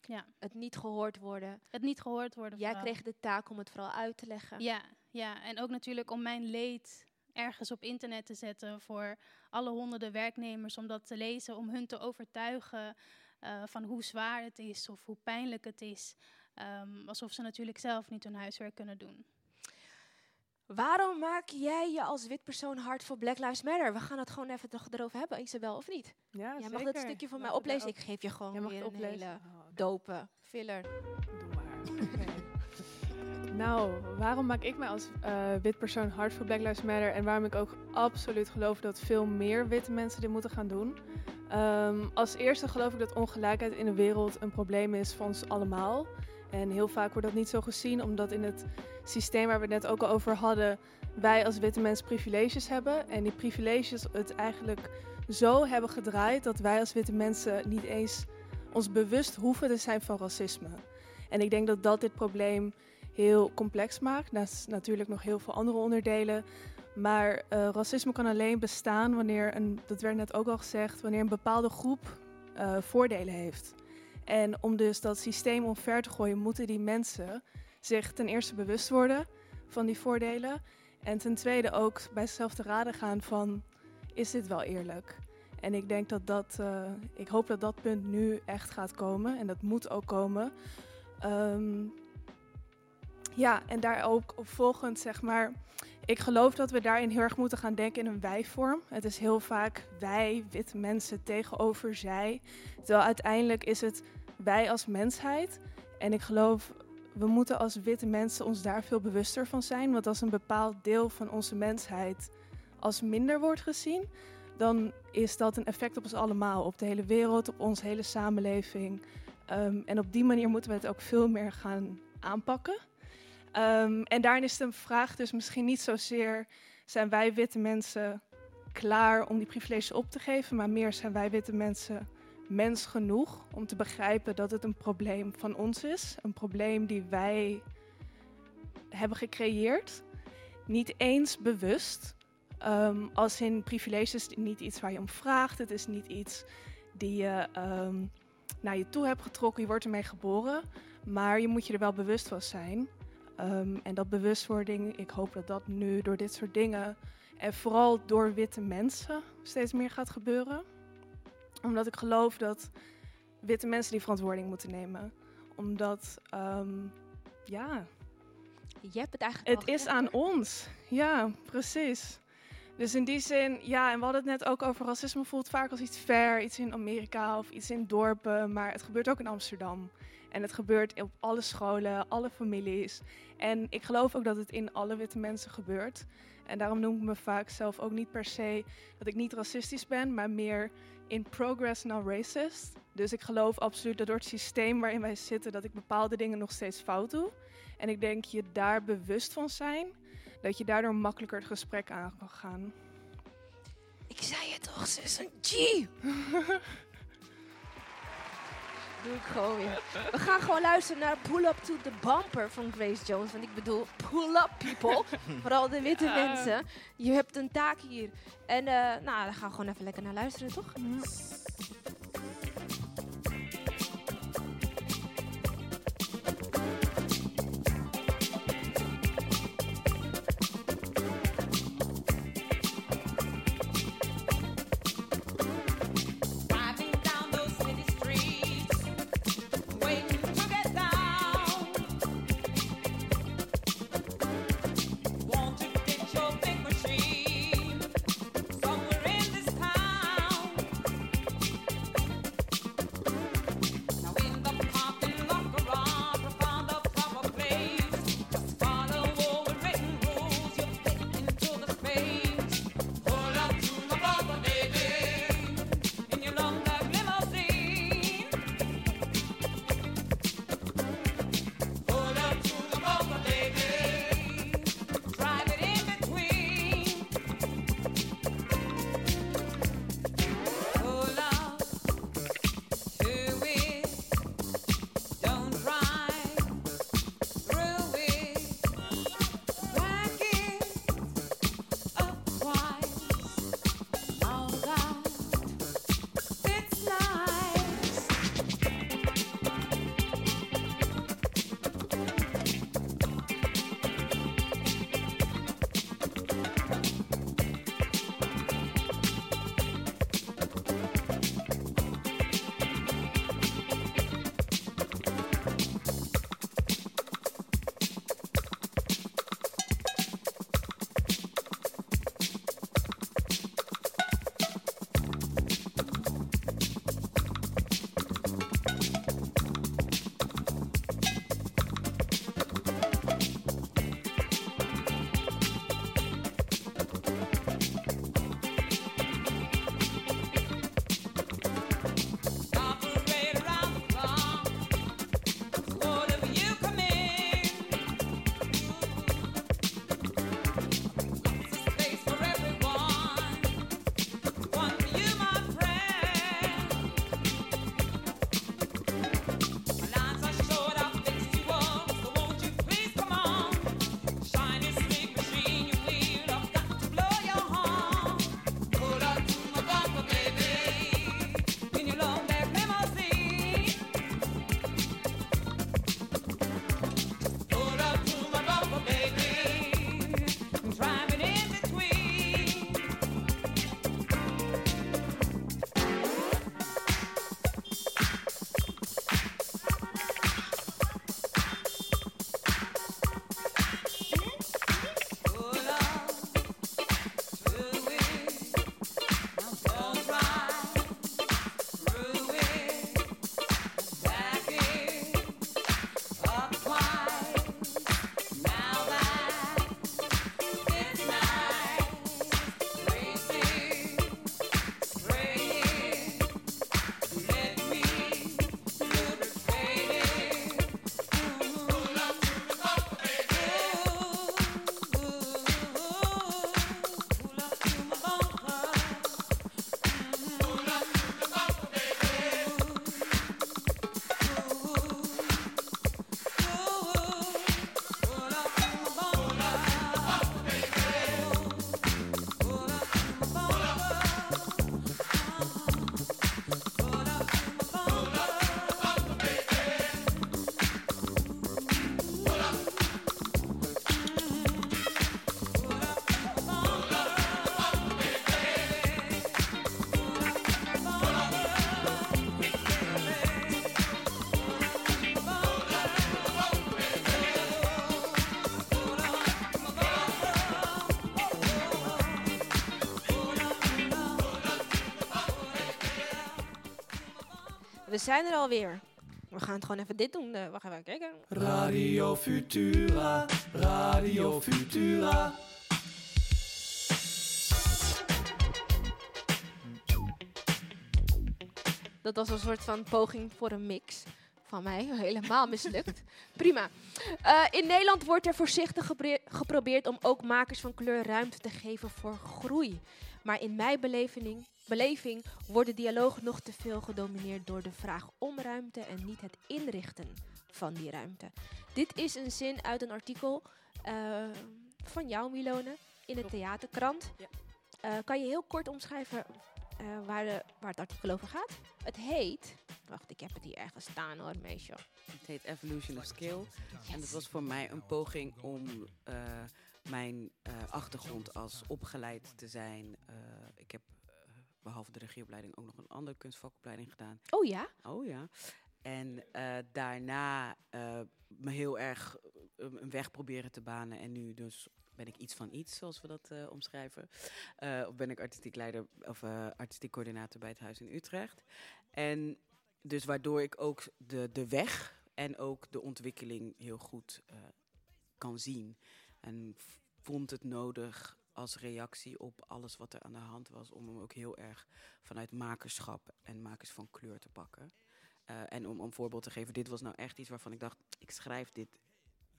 Ja. Het niet gehoord worden. Het niet gehoord worden. Jij vooral. kreeg de taak om het vooral uit te leggen. Ja, ja, en ook natuurlijk om mijn leed ergens op internet te zetten voor alle honderden werknemers om dat te lezen, om hun te overtuigen eh, van hoe zwaar het is of hoe pijnlijk het is. Ehm, alsof ze natuurlijk zelf niet hun huiswerk kunnen doen. Waarom maak jij je als wit persoon hard voor Black Lives Matter? We gaan het gewoon even toch erover hebben, Isabel, of niet? Ja, Jij mag zeker. dat stukje van mij oplezen. Ik geef je gewoon Jij mag weer het een oplezen. hele Oh, oké. dope filler. [LAUGHS] Nou, waarom maak ik mij als eh, wit persoon hard voor Black Lives Matter en waarom ik ook absoluut geloof dat veel meer witte mensen dit moeten gaan doen? Ehm, als eerste geloof ik dat ongelijkheid in de wereld een probleem is voor ons allemaal. En heel vaak wordt dat niet zo gezien, omdat in het systeem waar we het net ook al over hadden, wij als witte mensen privileges hebben. En die privileges het eigenlijk zo hebben gedraaid dat wij als witte mensen niet eens ons bewust hoeven te zijn van racisme. En ik denk dat dat dit probleem heel complex maakt. Naast natuurlijk nog heel veel andere onderdelen. Maar eh, racisme kan alleen bestaan wanneer, een, dat werd net ook al gezegd, wanneer een bepaalde groep eh, voordelen heeft. En om dus dat systeem omver te gooien, moeten die mensen zich ten eerste bewust worden van die voordelen. En ten tweede ook bij zichzelf te raden gaan van, is dit wel eerlijk? En ik denk dat dat, eh, ik hoop dat dat punt nu echt gaat komen. En dat moet ook komen. Ehm, ja, en daar ook op volgend, zeg maar. Ik geloof dat we daarin heel erg moeten gaan denken in een wij-vorm. Het is heel vaak wij, witte mensen, tegenover zij. Terwijl uiteindelijk is het wij als mensheid. En ik geloof, we moeten als witte mensen ons daar veel bewuster van zijn. Want als een bepaald deel van onze mensheid als minder wordt gezien, dan is dat een effect op ons allemaal, op de hele wereld, op onze hele samenleving. Ehm, en op die manier moeten we het ook veel meer gaan aanpakken. Ehm, en daarin is de vraag dus misschien niet zozeer, zijn wij witte mensen klaar om die privileges op te geven, maar meer zijn wij witte mensen mens genoeg om te begrijpen dat het een probleem van ons is. Een probleem die wij hebben gecreëerd. Niet eens bewust. Ehm, als in privileges is niet iets waar je om vraagt. Het is niet iets die je ehm, naar je toe hebt getrokken. Je wordt ermee geboren. Maar je moet je er wel bewust van zijn. Ehm, en dat bewustwording, ik hoop dat dat nu door dit soort dingen en vooral door witte mensen steeds meer gaat gebeuren. Omdat ik geloof dat witte mensen die verantwoording moeten nemen. Omdat, ja. Je hebt het eigenlijk Het is aan ons. Ja, precies. Dus in die zin, ja, en we hadden het net ook over racisme voelt vaak als iets ver, iets in Amerika of iets in dorpen, maar het gebeurt ook in Amsterdam. En het gebeurt op alle scholen, alle families. En ik geloof ook dat het in alle witte mensen gebeurt. En daarom noem ik me vaak zelf ook niet per se dat ik niet racistisch ben, maar meer in progress now racist. Dus ik geloof absoluut dat door het systeem waarin wij zitten, dat ik bepaalde dingen nog steeds fout doe. En ik denk je daar bewust van zijn, dat je daardoor makkelijker het gesprek aan kan gaan. Ik zei het toch, ze is een G. [LAUGHS] Doe ik gewoon weer. We gaan gewoon luisteren naar Pull Up to the Bumper van Grace Jones. Want ik bedoel, pull up people. [LAUGHS] Vooral de witte mensen. Je hebt een taak hier. En eh, nou, daar gaan we gewoon even lekker naar luisteren, toch? We alweer. We gaan het gewoon even dit doen. eh, we gaan even kijken. Radio Futura, Radio Futura. Dat was een soort van poging voor een mix van mij. [LAUGHS] Helemaal mislukt. [LAUGHS] Prima. Eh, in Nederland wordt er voorzichtig geprobeerd om ook makers van kleur ruimte te geven voor groei. Maar in mijn beleving, beleving worden dialogen nog te veel gedomineerd door de vraag om ruimte en niet het inrichten van die ruimte. Dit is een zin uit een artikel eh, van jou, Milone, in de theaterkrant. Eh, kan je heel kort omschrijven eh, waar, de, waar het artikel over gaat? Het heet. Wacht, ik heb het hier ergens staan hoor, meisje. Het heet Evolution of Skill. En dat was voor mij een poging om eh, mijn eh, achtergrond als opgeleid te zijn. Eh, ik heb eh, behalve de regieopleiding ook nog een andere kunstvakopleiding gedaan. Oh ja? Oh ja. En daarna me heel erg een weg proberen te banen. En nu dus ben ik iets van iets, zoals we dat omschrijven. Of ben ik artistiek leider of artistiek coördinator bij het Huis in Utrecht. En dus waardoor ik ook de, de weg en ook de ontwikkeling heel goed kan zien. En vond het nodig als reactie op alles wat er aan de hand was, om hem ook heel erg vanuit makerschap en makers van kleur te pakken. Eh, en om een voorbeeld te geven, dit was nou echt iets waarvan ik dacht, ik schrijf dit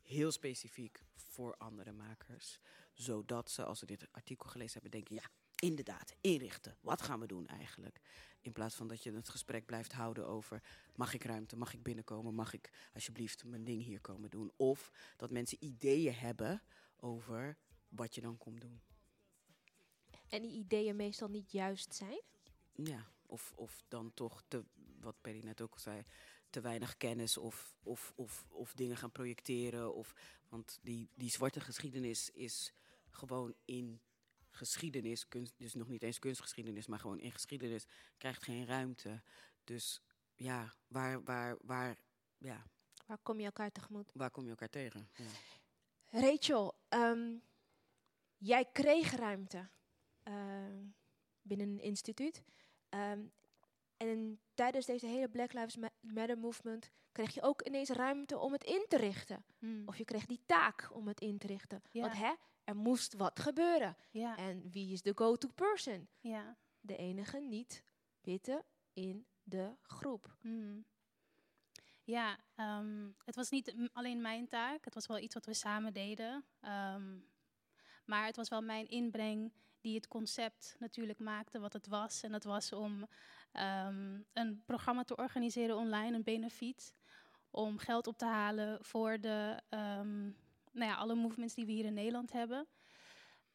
heel specifiek voor andere makers. Zodat ze, als ze dit artikel gelezen hebben, denken, ja, inderdaad, inrichten. Wat gaan we doen eigenlijk? In plaats van dat je het gesprek blijft houden over, mag ik ruimte, mag ik binnenkomen, mag ik alsjeblieft mijn ding hier komen doen? Of dat mensen ideeën hebben over wat je dan komt doen. En die ideeën meestal niet juist zijn? Ja, of, of dan toch, te, wat Perry net ook zei, te weinig kennis of, of, of, of dingen gaan projecteren. Of, want die, die zwarte geschiedenis is gewoon in geschiedenis, kunst, dus nog niet eens kunstgeschiedenis, maar gewoon in geschiedenis, krijgt geen ruimte. Dus ja, waar, waar, waar, ja, Waar kom je elkaar tegemoet? waar kom je elkaar tegen? Ja. Rachel, ehm, jij kreeg ruimte ehm, binnen een instituut. Ehm, en tijdens deze hele Black Lives Ma- Matter movement kreeg je ook ineens ruimte om het in te richten. Of je kreeg die taak om het in te richten. Ja. Want hè, er moest wat gebeuren. Ja. En wie is de go-to person? Ja. De enige niet-witte in de groep. Mhm. Ja, ehm, het was niet alleen mijn taak. Het was wel iets wat we samen deden. Ehm, maar het was wel mijn inbreng die het concept natuurlijk maakte wat het was. En dat was om ehm, een programma te organiseren online, een benefiet. Om geld op te halen voor de, nou ja, alle movements die we hier in Nederland hebben.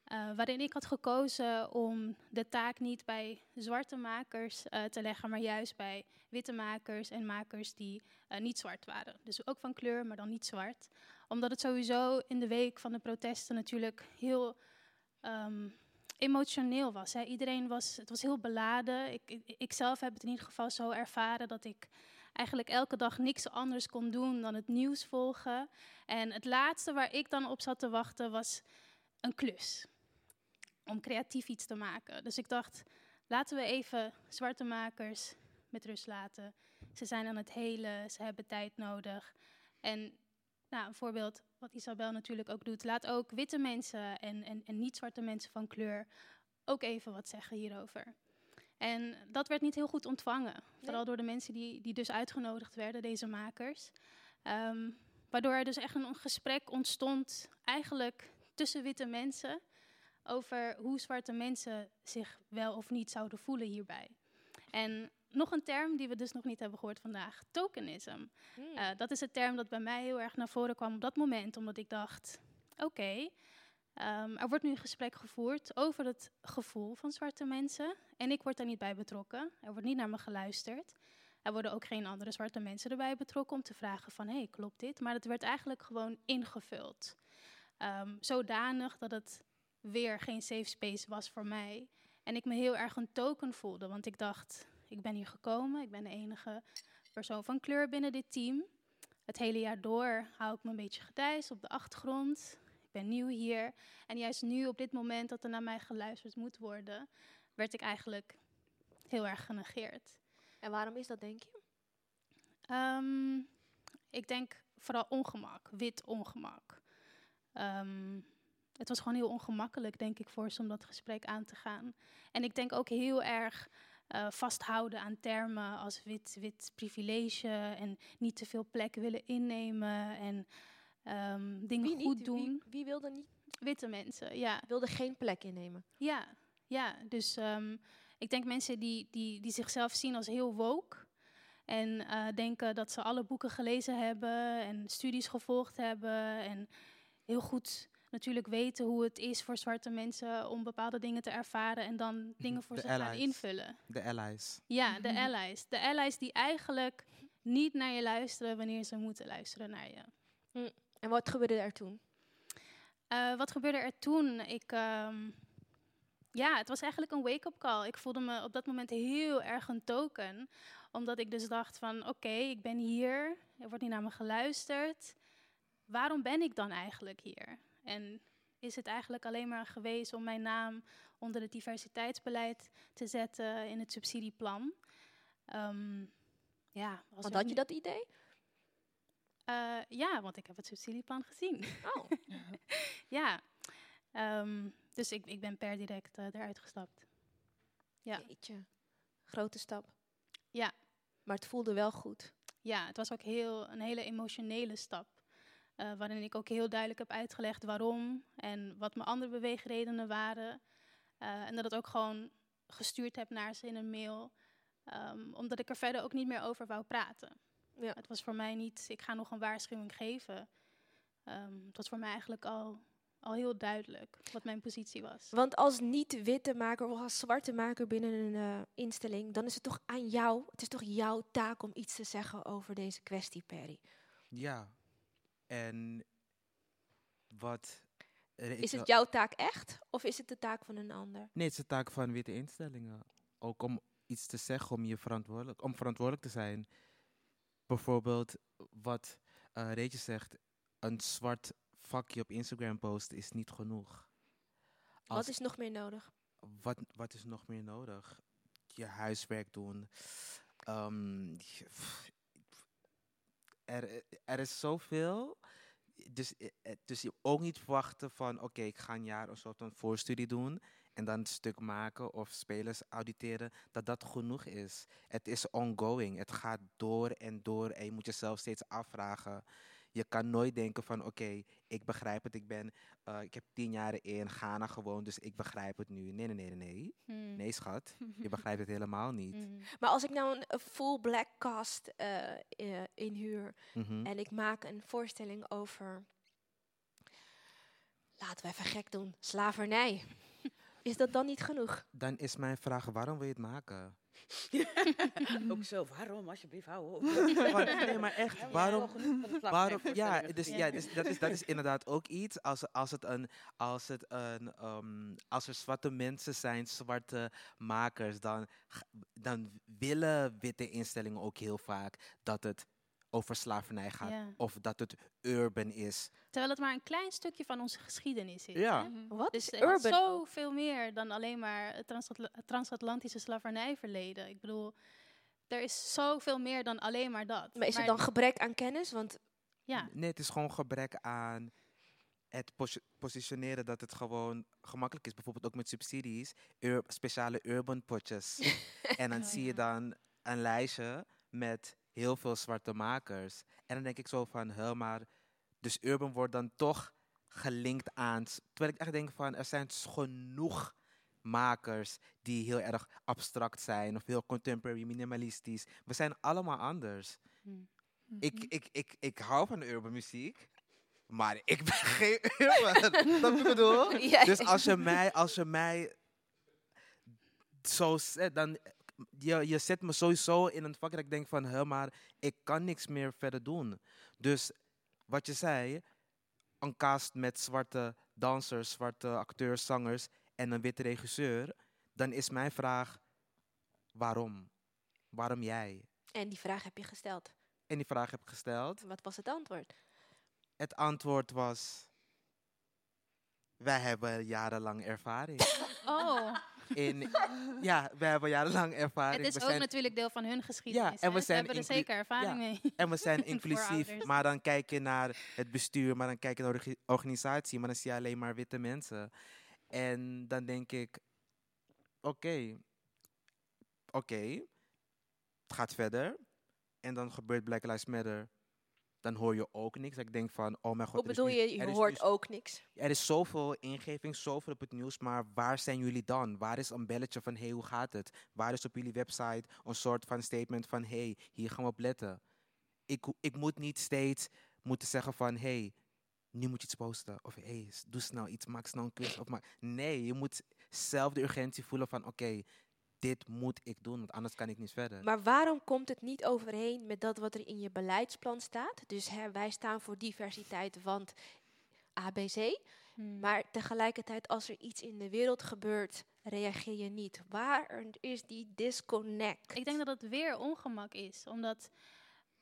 Eh, waarin ik had gekozen om de taak niet bij zwarte makers eh, te leggen, maar juist bij witte makers en makers die eh, niet zwart waren. Dus ook van kleur, maar dan niet zwart. Omdat het sowieso in de week van de protesten natuurlijk heel ehm, emotioneel was. Iedereen was, het was heel beladen. Ik, ik, ik zelf heb het in ieder geval zo ervaren dat ik eigenlijk elke dag niks anders kon doen dan het nieuws volgen. En het laatste waar ik dan op zat te wachten was een klus. Om creatief iets te maken. Dus ik dacht, laten we even zwarte makers met rust laten. Ze zijn aan het helen, ze hebben tijd nodig. En nou, een voorbeeld wat Isabel natuurlijk ook doet. Laat ook witte mensen en, en, en niet-zwarte mensen van kleur ook even wat zeggen hierover. En dat werd niet heel goed ontvangen. Vooral door de mensen die, die dus uitgenodigd werden, deze makers. Ehm, waardoor er dus echt een, gesprek ontstond, eigenlijk tussen witte mensen, over hoe zwarte mensen zich wel of niet zouden voelen hierbij. En nog een term die we dus nog niet hebben gehoord vandaag, tokenism. Eh, dat is een term dat bij mij heel erg naar voren kwam op dat moment, omdat ik dacht, oké, ehm, er wordt nu een gesprek gevoerd over het gevoel van zwarte mensen en ik word daar niet bij betrokken. Er wordt niet naar me geluisterd. Er worden ook geen andere zwarte mensen erbij betrokken om te vragen van, hé, hey, klopt dit? Maar het werd eigenlijk gewoon ingevuld. Ehm, zodanig dat het weer geen safe space was voor mij. En ik me heel erg een token voelde, want ik dacht, ik ben hier gekomen, ik ben de enige persoon van kleur binnen dit team. Het hele jaar door hou ik me een beetje gedijs op de achtergrond. Ben nieuw hier. En juist nu, op dit moment dat er naar mij geluisterd moet worden, werd ik eigenlijk heel erg genegeerd. En waarom is dat, denk je? Ehm, ik denk vooral ongemak, wit ongemak. Ehm, het was gewoon heel ongemakkelijk, denk ik, voor ze om dat gesprek aan te gaan. En ik denk ook heel erg eh, vasthouden aan termen als wit, wit privilege en niet te veel plek willen innemen en ehm, dingen Wie niet? goed doen. Wie, wie wilde niet? Witte mensen, ja. Wilde geen plek innemen. Ja, ja. Dus ehm, ik denk mensen die, die, die zichzelf zien als heel woke. En eh, denken dat ze alle boeken gelezen hebben en studies gevolgd hebben. En heel goed natuurlijk weten hoe het is voor zwarte mensen om bepaalde dingen te ervaren. En dan [LAUGHS] dingen voor ze gaan invullen. De allies. Ja, de allies. De allies die eigenlijk niet naar je luisteren wanneer ze moeten luisteren naar je. Hm. En wat gebeurde er toen? Eh, wat gebeurde er toen? Ik, ehm, ja, het was eigenlijk een wake-up call. Ik voelde me op dat moment heel erg een token. Omdat ik dus dacht van, oké, ik ben hier. Er wordt niet naar me geluisterd. Waarom ben ik dan eigenlijk hier? En is het eigenlijk alleen maar geweest om mijn naam onder het diversiteitsbeleid te zetten in het subsidieplan? Ehm, ja, als Want had je dat idee? Eh, ja, want ik heb het subsidieplan gezien. Oh. [LAUGHS] ja. Ehm, dus ik, ik ben per direct eh, eruit gestapt. Ja. Jeetje. Grote stap. Ja. Maar het voelde wel goed. Ja, het was ook heel, een hele emotionele stap. eh, waarin ik ook heel duidelijk heb uitgelegd waarom en wat mijn andere beweegredenen waren. En dat het ook gewoon gestuurd heb naar ze in een mail. ehm, omdat ik er verder ook niet meer over wou praten. Ja. Het was voor mij niet, ik ga nog een waarschuwing geven. Ehm, het was voor mij eigenlijk al, al heel duidelijk wat mijn positie was. Want als niet-witte maker of als zwarte maker binnen een eh, instelling, dan is het toch aan jou, het is toch jouw taak om iets te zeggen over deze kwestie, Perry. Ja. En wat... er Is het jouw taak echt of is het de taak van een ander? Nee, het is de taak van witte instellingen. Ook om iets te zeggen, om, je verantwoordelijk, om verantwoordelijk te zijn. Bijvoorbeeld, wat eh Reetje zegt, een zwart vakje op Instagram posten is niet genoeg. Wat is nog meer nodig? wat, wat is nog meer nodig? Je huiswerk doen. Ehm, er, er is zoveel. Dus, eh, eh, dus je ook niet verwachten van, oké, ik ga een jaar een soort van voorstudie doen en dan een stuk maken of spelers auditeren, dat dat genoeg is. Het is ongoing. Het gaat door en door en je moet jezelf steeds afvragen. Je kan nooit denken van, oké, ik begrijp het, ik ben, eh, ik heb tien jaar in Ghana gewoond, dus ik begrijp het nu. Nee, nee, nee, nee, nee. Hmm. Nee, schat, je [LAUGHS] begrijpt het helemaal niet. Maar als ik nou een, een full black cast eh, eh, inhuur Mhm. en ik maak een voorstelling over, laten we even gek doen, slavernij. Is dat dan niet genoeg? Dan is mijn vraag, waarom wil je het maken? [LAUGHS] Ook zo, waarom alsjeblieft, hou op. [LAUGHS] Nee, maar echt, waarom? waarom ja, dus, ja dus, dat, is, dat is inderdaad ook iets. Als, als, het een, als, het een, ehm, als er zwarte mensen zijn, zwarte makers, dan, dan willen witte instellingen ook heel vaak dat het over slavernij gaat. Ja. Of dat het urban is. Terwijl het maar een klein stukje van onze geschiedenis is. Ja. Mhm. Wat dus is er is urban? zoveel meer dan alleen maar het het transatlantische slavernijverleden. Ik bedoel, er is zoveel meer dan alleen maar dat. Maar is het dan gebrek aan kennis? Want Ja. Nee, het is gewoon gebrek aan het posi- positioneren dat het gewoon gemakkelijk is. Bijvoorbeeld ook met subsidies, ur- speciale urban potjes. [LAUGHS] en dan Oh, zie je dan een lijstje met heel veel zwarte makers. En dan denk ik zo van, hé, maar... Dus urban wordt dan toch gelinkt aan... Terwijl ik echt denk van, er zijn genoeg makers die heel erg abstract zijn. Of heel contemporary, minimalistisch. We zijn allemaal anders. Hmm. Ik, ik, ik, ik hou van urban muziek. Maar ik ben [LAUGHS] geen urban. Dat ik bedoel? [LAUGHS] Ja, Dus als je mij, als je mij zo zet, dan je, je zet me sowieso in een vak dat ik denk van, hé, maar ik kan niks meer verder doen. Dus wat je zei, een cast met zwarte dansers, zwarte acteurs, zangers en een witte regisseur, dan is mijn vraag, waarom? Waarom jij? En die vraag heb je gesteld. En die vraag heb ik gesteld. Wat was het antwoord? Het antwoord was, wij hebben jarenlang ervaring. [LAUGHS] Oh. In, ja, we hebben jarenlang ervaring. Het is we ook zijn, natuurlijk deel van hun geschiedenis. ja, en we hebben er zeker ervaring ja, mee. En we zijn [LAUGHS] inclusief, maar dan kijk je naar het bestuur, maar dan kijk je naar de organisatie, maar dan zie je alleen maar witte mensen. En dan denk ik, oké, oké, het gaat verder. En dan gebeurt Black Lives Matter. Dan hoor je ook niks. Ik denk van, oh mijn god. Hoe is bedoel je, je hoort ook niks? er is zoveel ingeving, zoveel op het nieuws, maar waar zijn jullie dan? Waar is een belletje van, hey, hoe gaat het? Waar is op jullie website een soort van statement van, hey, hier gaan we op letten? Ik, ik moet niet steeds moeten zeggen van, hey, nu moet je iets posten. Of, hey, doe snel iets, maak snel een quiz. Of maak... Nee, je moet zelf de urgentie voelen van, oké, dit moet ik doen, want anders kan ik niet verder. Maar waarom komt het niet overeen met dat wat er in je beleidsplan staat? Dus hè, wij staan voor diversiteit, want ABC. Hmm. Maar tegelijkertijd, als er iets in de wereld gebeurt, reageer je niet. Waar is die disconnect? Ik denk dat het weer ongemak is. Omdat,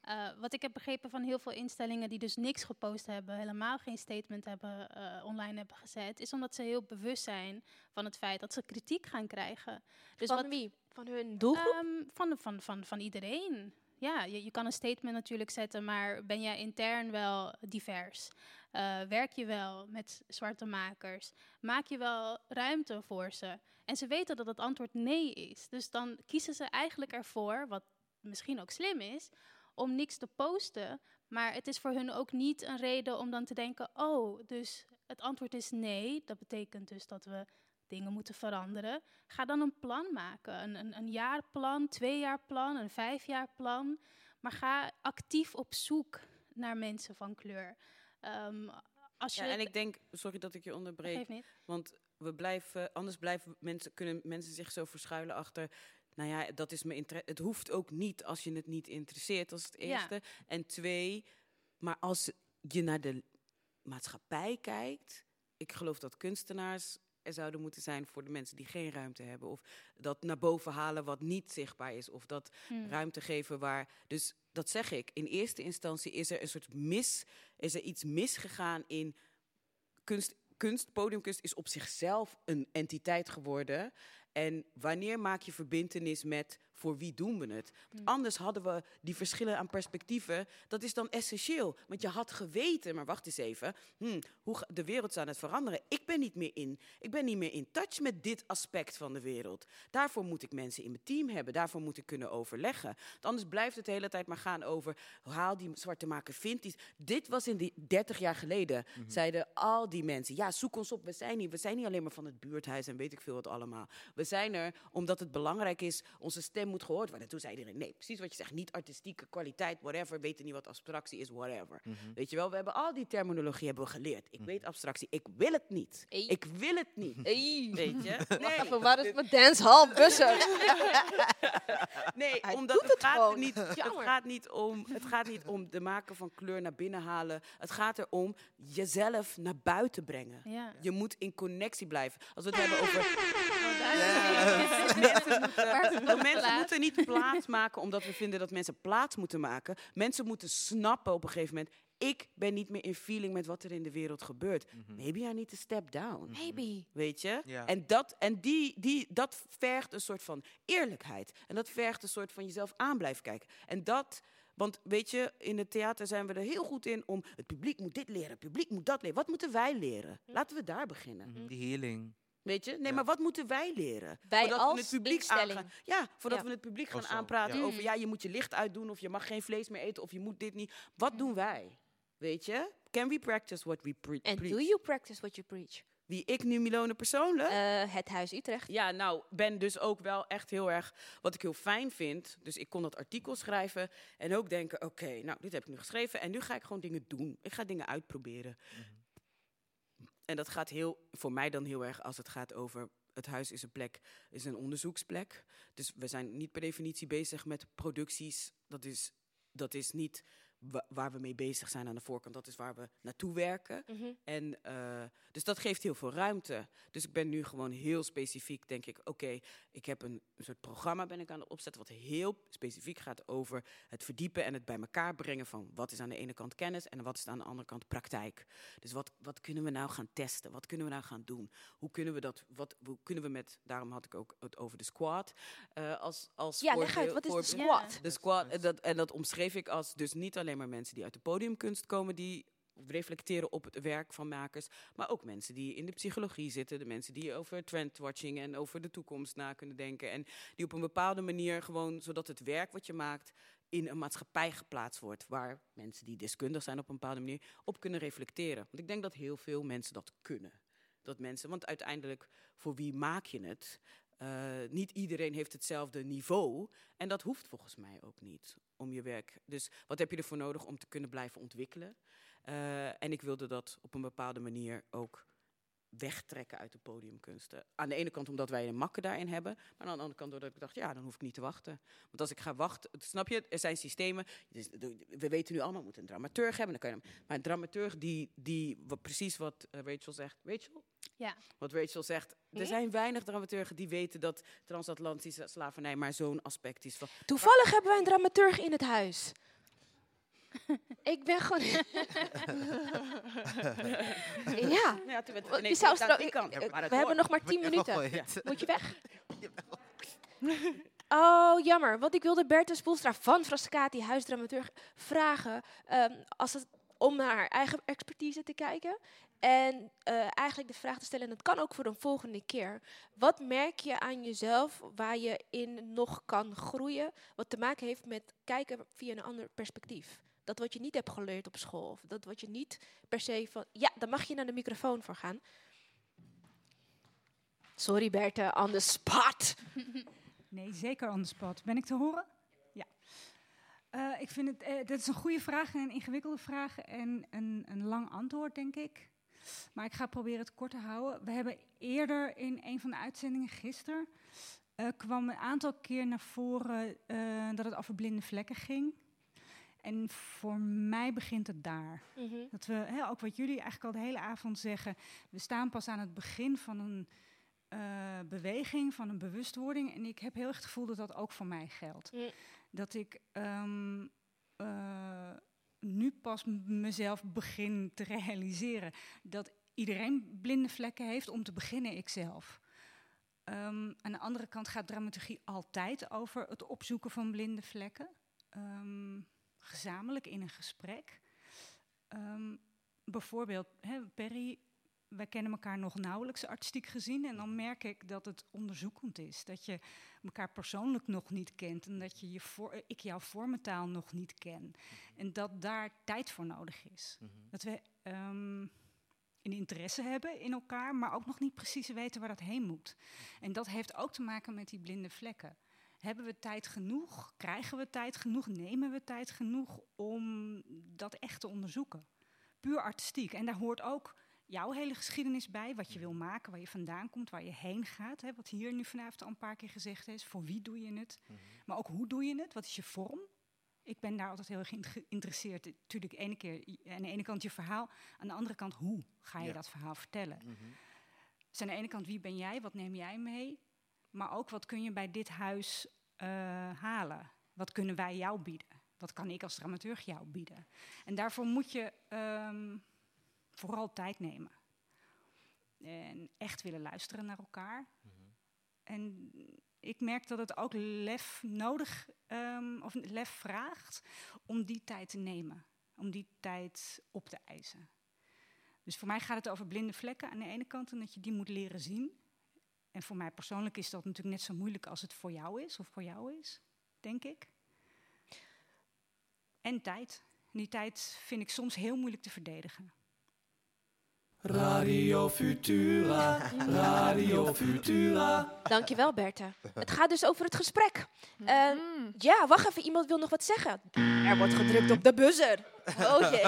eh, wat ik heb begrepen van heel veel instellingen die dus niks gepost hebben, helemaal geen statement hebben, eh, online hebben gezet, is omdat ze heel bewust zijn van het feit dat ze kritiek gaan krijgen. Dus Van wat, wie? Van hun doelgroep? Ehm, van, van, van, van iedereen. Ja, je, je kan een statement natuurlijk zetten, maar ben jij intern wel divers? Eh, werk je wel met zwarte makers? Maak je wel ruimte voor ze? En ze weten dat het antwoord nee is. Dus dan kiezen ze eigenlijk ervoor, wat misschien ook slim is, om niks te posten. Maar het is voor hun ook niet een reden om dan te denken: oh, dus het antwoord is nee. Dat betekent dus dat we dingen moeten veranderen. Ga dan een plan maken. Een, een, een jaarplan, tweejaarplan, een vijfjaarplan. Maar ga actief op zoek naar mensen van kleur. Ehm, als je Ja, en ik denk, sorry dat ik je onderbreek, want we blijven, anders blijven mensen, kunnen mensen zich zo verschuilen achter. Nou ja, dat is mijn interesse. Het hoeft ook niet als je het niet interesseert, is het Ja. eerste. En twee, maar als je naar de maatschappij kijkt, ik geloof dat kunstenaars er zouden moeten zijn voor de mensen die geen ruimte hebben. Of dat naar boven halen wat niet zichtbaar is. Of dat Hmm. ruimte geven waar. Dus dat zeg ik. In eerste instantie is er een soort mis. Is er iets misgegaan in kunst. Kunst, podiumkunst is op zichzelf een entiteit geworden. En wanneer maak je verbindenis met voor wie doen we het? Want anders hadden we die verschillen aan perspectieven. Dat is dan essentieel. Want je had geweten, maar wacht eens even. hmm, hoe de wereld is aan het veranderen. Ik ben niet meer in. Ik ben niet meer in touch met dit aspect van de wereld. Daarvoor moet ik mensen in mijn team hebben. Daarvoor moet ik kunnen overleggen. Want anders blijft het de hele tijd maar gaan over. Haal die zwarte maker, vindt iets. Dit was in die 30 jaar geleden. Zeiden al die mensen. Ja, zoek ons op. We zijn niet. We zijn niet alleen maar van het buurthuis en weet ik veel wat allemaal. We zijn er omdat het belangrijk is. Onze stem moet gehoord worden. En toen zei iedereen: nee, precies wat je zegt. Niet artistieke kwaliteit, whatever. Weten niet wat abstractie is, whatever. Weet je wel, we hebben al die terminologie hebben we geleerd. Ik weet abstractie. Ik wil het niet. Ik wil het niet. Weet je? Wacht even, waar is mijn dancehall bussen? [LAUGHS] Nee, Hij omdat doet het, het gaat gewoon. niet, het, Jammer. gaat niet om, het gaat niet om de maken van kleur naar binnen halen. Het gaat erom jezelf naar buiten brengen. Ja. Je moet in connectie blijven. Als we het hebben over... Ja. Mensen moeten, mensen moeten niet plaats maken omdat we vinden dat mensen plaats moeten maken. Mensen moeten snappen op een gegeven moment. Ik ben niet meer in feeling met wat er in de wereld gebeurt. Maybe I need to step down. Maybe. Weet je? Ja. En, dat, en die, die, dat vergt een soort van eerlijkheid. En dat vergt een soort van jezelf aan blijven kijken. En dat, want weet je, in het theater zijn we er heel goed in om het publiek moet dit leren, het publiek moet dat leren. Wat moeten wij leren? Laten we daar beginnen. Mhm, Die healing. Weet je? Nee, maar wat moeten wij leren? Wij voordat als we het publiek instelling. aangaan. Ja, voordat Ja. we het publiek gaan aanpraten ja. over ja, je moet je licht uitdoen of je mag geen vlees meer eten of je moet dit niet. Wat doen wij? Weet je? Can we practice what we pre- preach? do you practice what you preach? Wie ik nu Milone persoonlijk? Eh, het Huis Utrecht. Ja, nou, ben dus ook wel echt heel erg, wat ik heel fijn vind. Dus ik kon dat artikel schrijven en ook denken, oké, nou, dit heb ik nu geschreven en nu ga ik gewoon dingen doen. Ik ga dingen uitproberen. En dat gaat heel, voor mij dan heel erg als het gaat over, het huis is een plek, is een onderzoeksplek. Dus we zijn niet per definitie bezig met producties. Dat is, dat is niet wa- waar we mee bezig zijn aan de voorkant. Dat is waar we naartoe werken. Mhm. En, eh, dus dat geeft heel veel ruimte. Dus ik ben nu gewoon heel specifiek, denk ik, oké, ik heb een, een soort programma ben ik aan het opzetten wat heel specifiek gaat over het verdiepen en het bij elkaar brengen van wat is aan de ene kant kennis en wat is aan de andere kant praktijk. Dus wat, wat kunnen we nou gaan testen? Wat kunnen we nou gaan doen? Hoe kunnen we dat, wat, hoe kunnen we met, daarom had ik ook het over de squad eh, als, als Ja, leg uit, wat is de squad? De squad, en dat, en dat omschreef ik als dus niet alleen maar mensen die uit de podiumkunst komen, die reflecteren op het werk van makers, maar ook mensen die in de psychologie zitten, de mensen die over trendwatching en over de toekomst na kunnen denken en die op een bepaalde manier gewoon, zodat het werk wat je maakt in een maatschappij geplaatst wordt, waar mensen die deskundig zijn op een bepaalde manier op kunnen reflecteren. Want ik denk dat heel veel mensen dat kunnen. Dat mensen, want uiteindelijk, voor wie maak je het? Eh, niet iedereen heeft hetzelfde niveau. En dat hoeft volgens mij ook niet om je werk. Dus wat heb je ervoor nodig om te kunnen blijven ontwikkelen? Eh, en ik wilde dat op een bepaalde manier ook wegtrekken uit de podiumkunsten. Aan de ene kant omdat wij een makke daarin hebben, maar aan de andere kant doordat ik dacht, ja, dan hoef ik niet te wachten. Want als ik ga wachten, snap je, er zijn systemen, dus we weten nu allemaal, we moeten een dramaturg hebben, dan kan je, maar een dramaturg die, die wat, precies wat eh, Rachel zegt, Rachel? Ja. Wat Rachel zegt, er zijn weinig dramaturgen die weten dat transatlantische slavernij maar zo'n aspect is van... Toevallig hebben wij een dramaturg in het huis. [LAUGHS] ik ben gewoon... [LAUGHS] ja. Ja, toen werd- zou aan die kant. we hebben hoort. nog maar 10 Wordt minuten. Moet je weg? [LAUGHS] Oh, jammer. Want ik wilde Bertha Spoelstra van Frascati, huisdramaturg, vragen ehm, als het, om naar haar eigen expertise te kijken. En eh, eigenlijk de vraag te stellen, en dat kan ook voor een volgende keer. Wat merk je aan jezelf waar je in nog kan groeien, wat te maken heeft met kijken via een ander perspectief? Dat wat je niet hebt geleerd op school, of dat wat je niet per se van... Ja, dan mag je naar de microfoon voor gaan. Sorry Bertha, on the spot. [LAUGHS] Nee, zeker on the spot. Ben ik te horen? Ja. Eh, ik vind het, eh, dat is een goede vraag en een ingewikkelde vraag en een, een lang antwoord, denk ik. Maar ik ga proberen het kort te houden. We hebben eerder in een van de uitzendingen gisteren eh, kwam een aantal keer naar voren eh, dat het over blinde vlekken ging. En voor mij begint het daar. Mhm. Dat we, hè, ook wat jullie eigenlijk al de hele avond zeggen, we staan pas aan het begin van een eh, beweging, van een bewustwording. En ik heb heel erg het gevoel dat dat ook voor mij geldt. Mm. Dat ik ehm, eh, nu pas mezelf begin te realiseren dat iedereen blinde vlekken heeft, om te beginnen ikzelf. Ehm aan de andere kant gaat dramaturgie altijd over het opzoeken van blinde vlekken. Ehm, gezamenlijk in een gesprek. Ehm, bijvoorbeeld, hè, Perry, wij kennen elkaar nog nauwelijks artistiek gezien. En dan merk ik dat het onderzoekend is. Dat je elkaar persoonlijk nog niet kent. En dat je je voor, eh, ik jouw vormentaal nog niet ken. En dat daar tijd voor nodig is. Dat we ehm, een interesse hebben in elkaar, maar ook nog niet precies weten waar dat heen moet. En dat heeft ook te maken met die blinde vlekken. Hebben we tijd genoeg? Krijgen we tijd genoeg? Nemen we tijd genoeg om dat echt te onderzoeken? Puur artistiek. En daar hoort ook jouw hele geschiedenis bij, wat je wil maken, waar je vandaan komt, waar je heen gaat. Hè, wat hier nu vanavond al een paar keer gezegd is. Voor wie doe je het? Maar ook hoe doe je het? Wat is je vorm? Ik ben daar altijd heel erg in geïnteresseerd. Natuurlijk, ene keer aan de ene kant je verhaal, aan de andere kant hoe ga je Ja. dat verhaal vertellen. Dus aan de ene kant wie ben jij, wat neem jij mee, maar ook wat kun je bij dit huis eh, halen? Wat kunnen wij jou bieden? Wat kan ik als dramaturg jou bieden? En daarvoor moet je ehm, vooral tijd nemen. En echt willen luisteren naar elkaar. En ik merk dat het ook lef nodig, ehm, of lef vraagt om die tijd te nemen. Om die tijd op te eisen. Dus voor mij gaat het over blinde vlekken aan de ene kant en dat je die moet leren zien. En voor mij persoonlijk is dat natuurlijk net zo moeilijk als het voor jou is, of voor jou is, denk ik. En tijd. En die tijd vind ik soms heel moeilijk te verdedigen. Radio Futura, Radio Futura. Dankjewel, Bertha. Het gaat dus over het gesprek. Eh, ja, wacht even. Iemand wil nog wat zeggen. Er wordt gedrukt op de buzzer. Oh jee.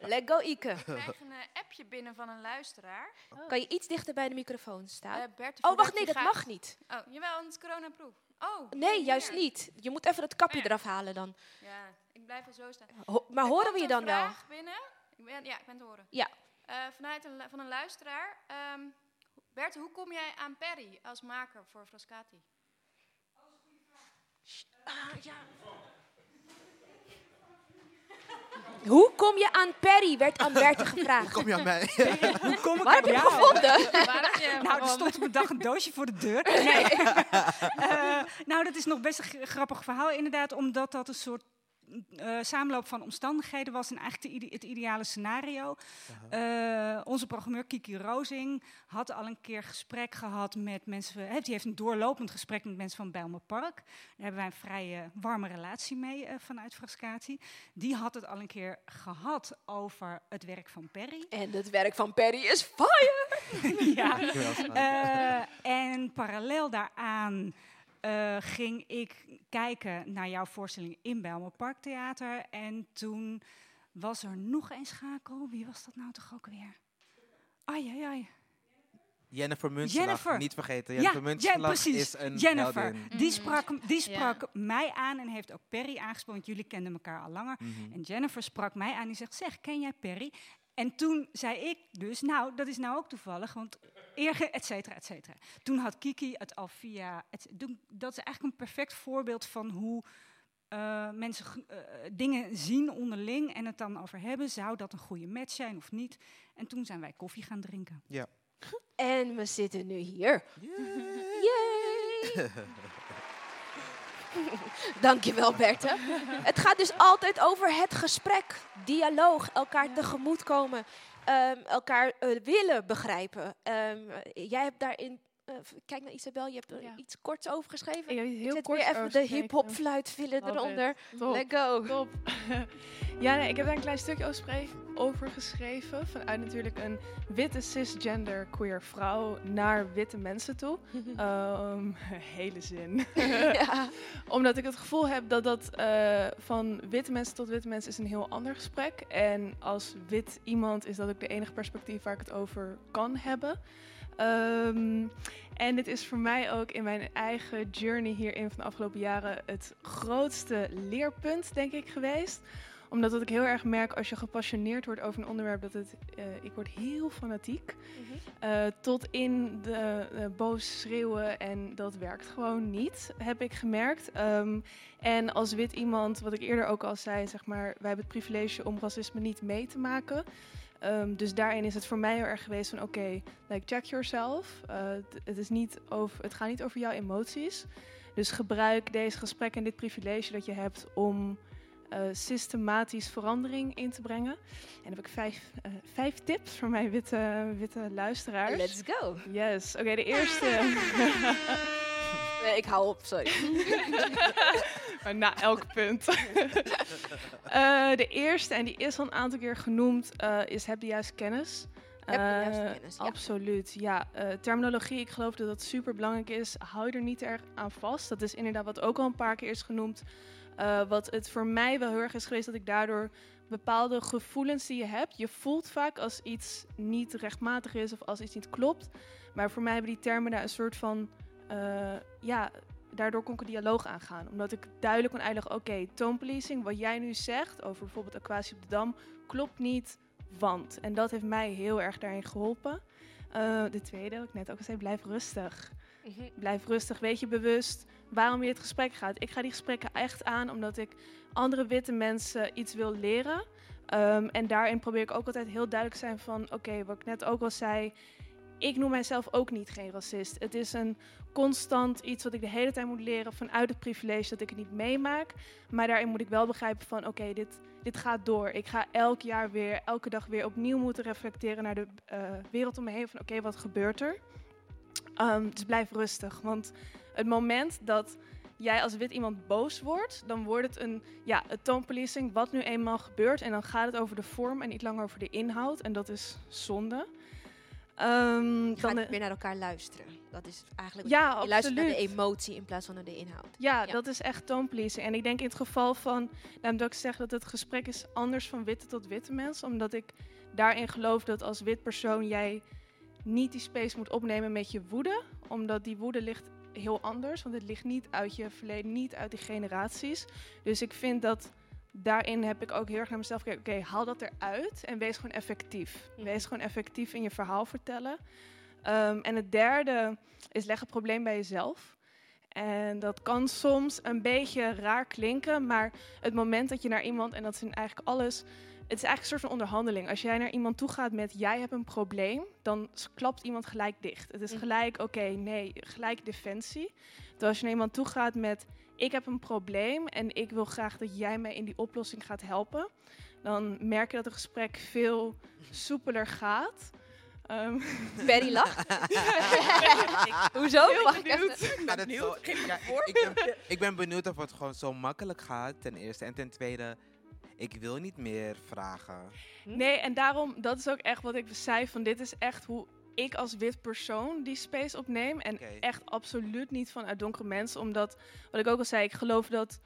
[LAUGHS] Let go, Ike. Ik krijg een eh, appje binnen van een luisteraar. Kan je iets dichter bij de microfoon staan? Eh, Bert, oh, wacht, nee, dat gaat- mag niet. Oh, jawel, want het is coronaproof. Oh. Nee, juist hier. niet. Je moet even het kapje Oh ja. eraf halen dan. Ja, ik blijf wel zo staan. Ho- maar Er horen we je dan wel? vraag binnen. Ik ben, ja, ik ben te horen. Ja. Eh, vanuit een, van een luisteraar. Ehm Bert, hoe kom jij aan Perry als maker voor Frascati? Hoe kom je aan Perry? werd aan Berthe [LAUGHS] gevraagd. Hoe kom je aan mij? [LAUGHS] Hoe kom ik Waar aan heb je jou? gevonden? Waar heb je [LAUGHS] hem nou, er stond op een dag een doosje voor de deur. Nee. Eh, nou, dat is nog best een grappig verhaal inderdaad, omdat dat een soort eh, samenloop van omstandigheden was en eigenlijk de ide- het ideale scenario. Eh, onze programmeur Kiki Rozing had al een keer gesprek gehad met mensen. hè, die heeft een doorlopend gesprek met mensen van Bijlmer Park. Daar hebben wij een vrij eh, warme relatie mee eh, vanuit Frascati. Die had het al een keer gehad over het werk van Perry. En het werk van Perry is fire! [LAUGHS] ja. Eh, en parallel daaraan eh, ging ik kijken naar jouw voorstelling in Bijlmer Parktheater. En toen was er nog een schakel. Wie was dat nou toch ook weer? Ai, ai, ai. Jennifer Munsterlag, Jennifer. niet vergeten. Jennifer ja, Munsterlag precies. is een Jennifer. heldin. Die sprak, die Ja. sprak mij aan en heeft ook Perry aangesproken. want Jullie kenden elkaar al langer. Mhm. En Jennifer sprak mij aan. Die zegt, zeg, ken jij Perry? En toen zei ik dus, nou, dat is nou ook toevallig, want eerder, et cetera, et cetera. Toen had Kiki het al via... Het, doen- dat is eigenlijk een perfect voorbeeld van hoe eh, mensen eh, dingen zien onderling en het dan over hebben. Zou dat een goede match zijn of niet? En toen zijn wij koffie gaan drinken. Ja. En we zitten nu hier. Yay! [LAUGHS] [LAUGHS] Dankjewel, Berthe. Het gaat dus altijd over het gesprek, dialoog, elkaar tegemoetkomen, ehm, elkaar eh, willen begrijpen. Ehm, jij hebt daarin, eh, kijk naar Isabel, je hebt er iets korts over geschreven. Ik heel Zet kort weer even de hip-hop fluit Love eronder. Top. Let's go. Top. [LAUGHS] ja, nee, ik heb daar een klein stukje over geschreven. Vanuit natuurlijk een witte cisgender queer vrouw naar witte mensen toe. [LAUGHS] Ehm, [LAUGHS] hele zin. Ja. Omdat ik het gevoel heb dat dat eh, van witte mensen tot witte mensen is een heel ander gesprek. En als wit iemand is dat ook de enige perspectief waar ik het over kan hebben. Ehm, en dit is voor mij ook in mijn eigen journey hierin van de afgelopen jaren het grootste leerpunt, denk ik, geweest. Omdat dat ik heel erg merk als je gepassioneerd wordt over een onderwerp, dat het, eh, ik word heel fanatiek. Eh, tot in de eh, boos schreeuwen en dat werkt gewoon niet, heb ik gemerkt. Ehm, en als wit iemand, wat ik eerder ook al zei, zeg maar, wij hebben het privilege om racisme niet mee te maken. Ehm, dus daarin is het voor mij heel erg geweest van oké, like check yourself. Eh, het- is niet over, het gaat niet over jouw emoties. Dus gebruik deze gesprekken en dit privilege dat je hebt om eh, systematisch verandering in te brengen. En dan heb ik vijf, eh, vijf tips voor mijn witte, witte luisteraars. Let's go. Yes, oké, de eerste. [LAUGHS] Nee, ik hou op, sorry. [LAUGHS] maar na elk punt. [LAUGHS] Eh, de eerste, en die is al een aantal keer genoemd, eh, is heb de juiste kennis. Heb de juiste Eh, kennis, ja. Absoluut, ja. Eh, terminologie, ik geloof dat dat super belangrijk is. Hou er niet erg aan vast. Dat is inderdaad wat ook al een paar keer is genoemd. Eh, wat het voor mij wel heel erg is geweest, dat ik daardoor bepaalde gevoelens die je hebt. Je voelt vaak als iets niet rechtmatig is of als iets niet klopt. Maar voor mij hebben die termen daar een soort van. eh, ja, daardoor kon ik een dialoog aangaan. Omdat ik duidelijk kon uitleggen: oké, tone policing, wat jij nu zegt over bijvoorbeeld aquatie op de dam, klopt niet, want. En dat heeft mij heel erg daarin geholpen. Eh, de tweede, wat ik net ook al zei, blijf rustig. Blijf rustig, weet je bewust waarom je het gesprek gaat. Ik ga die gesprekken echt aan omdat ik andere witte mensen iets wil leren. Ehm, en daarin probeer ik ook altijd heel duidelijk te zijn van... oké, wat ik net ook al zei... ik noem mijzelf ook niet geen racist. Het is een constant iets wat ik de hele tijd moet leren... vanuit het privilege dat ik het niet meemaak. Maar daarin moet ik wel begrijpen van... oké, dit, dit gaat door. Ik ga elk jaar weer, elke dag weer opnieuw moeten reflecteren... naar de eh, wereld om me heen van oké, wat gebeurt er? Ehm, dus blijf rustig, want het moment dat jij als wit iemand boos wordt, dan wordt het een, ja, een tone policing, wat nu eenmaal gebeurt. En dan gaat het over de vorm en niet langer over de inhoud. En dat is zonde. Dan gaat meer naar elkaar luisteren. Dat is eigenlijk. Ja, je luistert naar de emotie in plaats van naar de inhoud. Ja, dat is echt policing. En ik denk in het geval van, daarom dat ik zeg dat het gesprek is anders van witte tot witte mensen. Omdat ik daarin geloof dat als wit persoon jij niet die space moet opnemen met je woede. Omdat die woede ligt heel anders. Want het ligt niet uit je verleden, niet uit die generaties. Dus ik vind dat daarin heb ik ook heel erg naar mezelf gekeken. Oké, haal dat eruit en wees gewoon effectief. Mhm. Wees gewoon effectief in je verhaal vertellen. Ehm, en het derde is leg het probleem bij jezelf. En dat kan soms een beetje raar klinken, maar het moment dat je naar iemand, en dat is eigenlijk alles, het is eigenlijk een soort van onderhandeling. Als jij naar iemand toe gaat met jij hebt een probleem, dan klapt iemand gelijk dicht. Het is Mhm. gelijk, oké, nee, gelijk defensie. Terwijl als je naar iemand toe gaat met ik heb een probleem en ik wil graag dat jij mij in die oplossing gaat helpen, dan merk je dat het gesprek veel soepeler gaat. Ehm, Perry lacht. [LAUGHS] [LAUGHS] Hoezo? Heel Mag ik benieuwd. even? Ja, ik, ik, ben, ik ben benieuwd of het gewoon zo makkelijk gaat, ten eerste. En ten tweede, ik wil niet meer vragen. Nee, en daarom, dat is ook echt wat ik zei, van dit is echt hoe ik als wit persoon die space opneem. En echt absoluut niet vanuit donkere mensen, omdat, wat ik ook al zei, ik geloof dat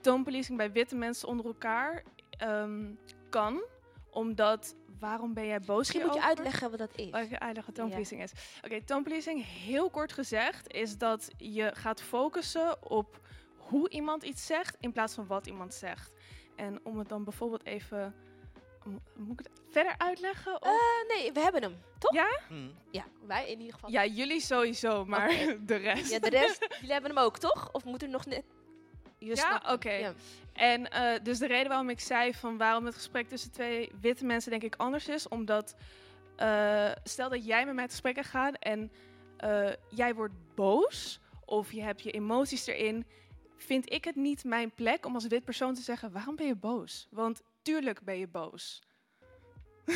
toonpolicing bij witte mensen onder elkaar ehm, kan. Omdat, waarom ben jij boos Misschien moet je uitleggen wat dat is. Oh, ik ga uitleggen wat toonpolicing is. Oké, toonpolicing, heel kort gezegd, is dat je gaat focussen op hoe iemand iets zegt in plaats van wat iemand zegt. En om het dan bijvoorbeeld even... mo- Moet ik het verder uitleggen? Of? Eh, nee, we hebben hem, toch? Ja? Ja, wij in ieder geval. Ja, jullie sowieso, maar [LAUGHS] de rest. Ja, de rest, jullie hebben hem ook, toch? Of moet er nog net... Je Ja, oké. Ja. En eh, dus de reden waarom ik zei van waarom het gesprek tussen twee witte mensen denk ik anders is, omdat eh, stel dat jij met mij te gesprekken gaat en eh, jij wordt boos of je hebt je emoties erin, vind ik het niet mijn plek om als wit persoon te zeggen waarom ben je boos? Want tuurlijk ben je boos. [LAUGHS]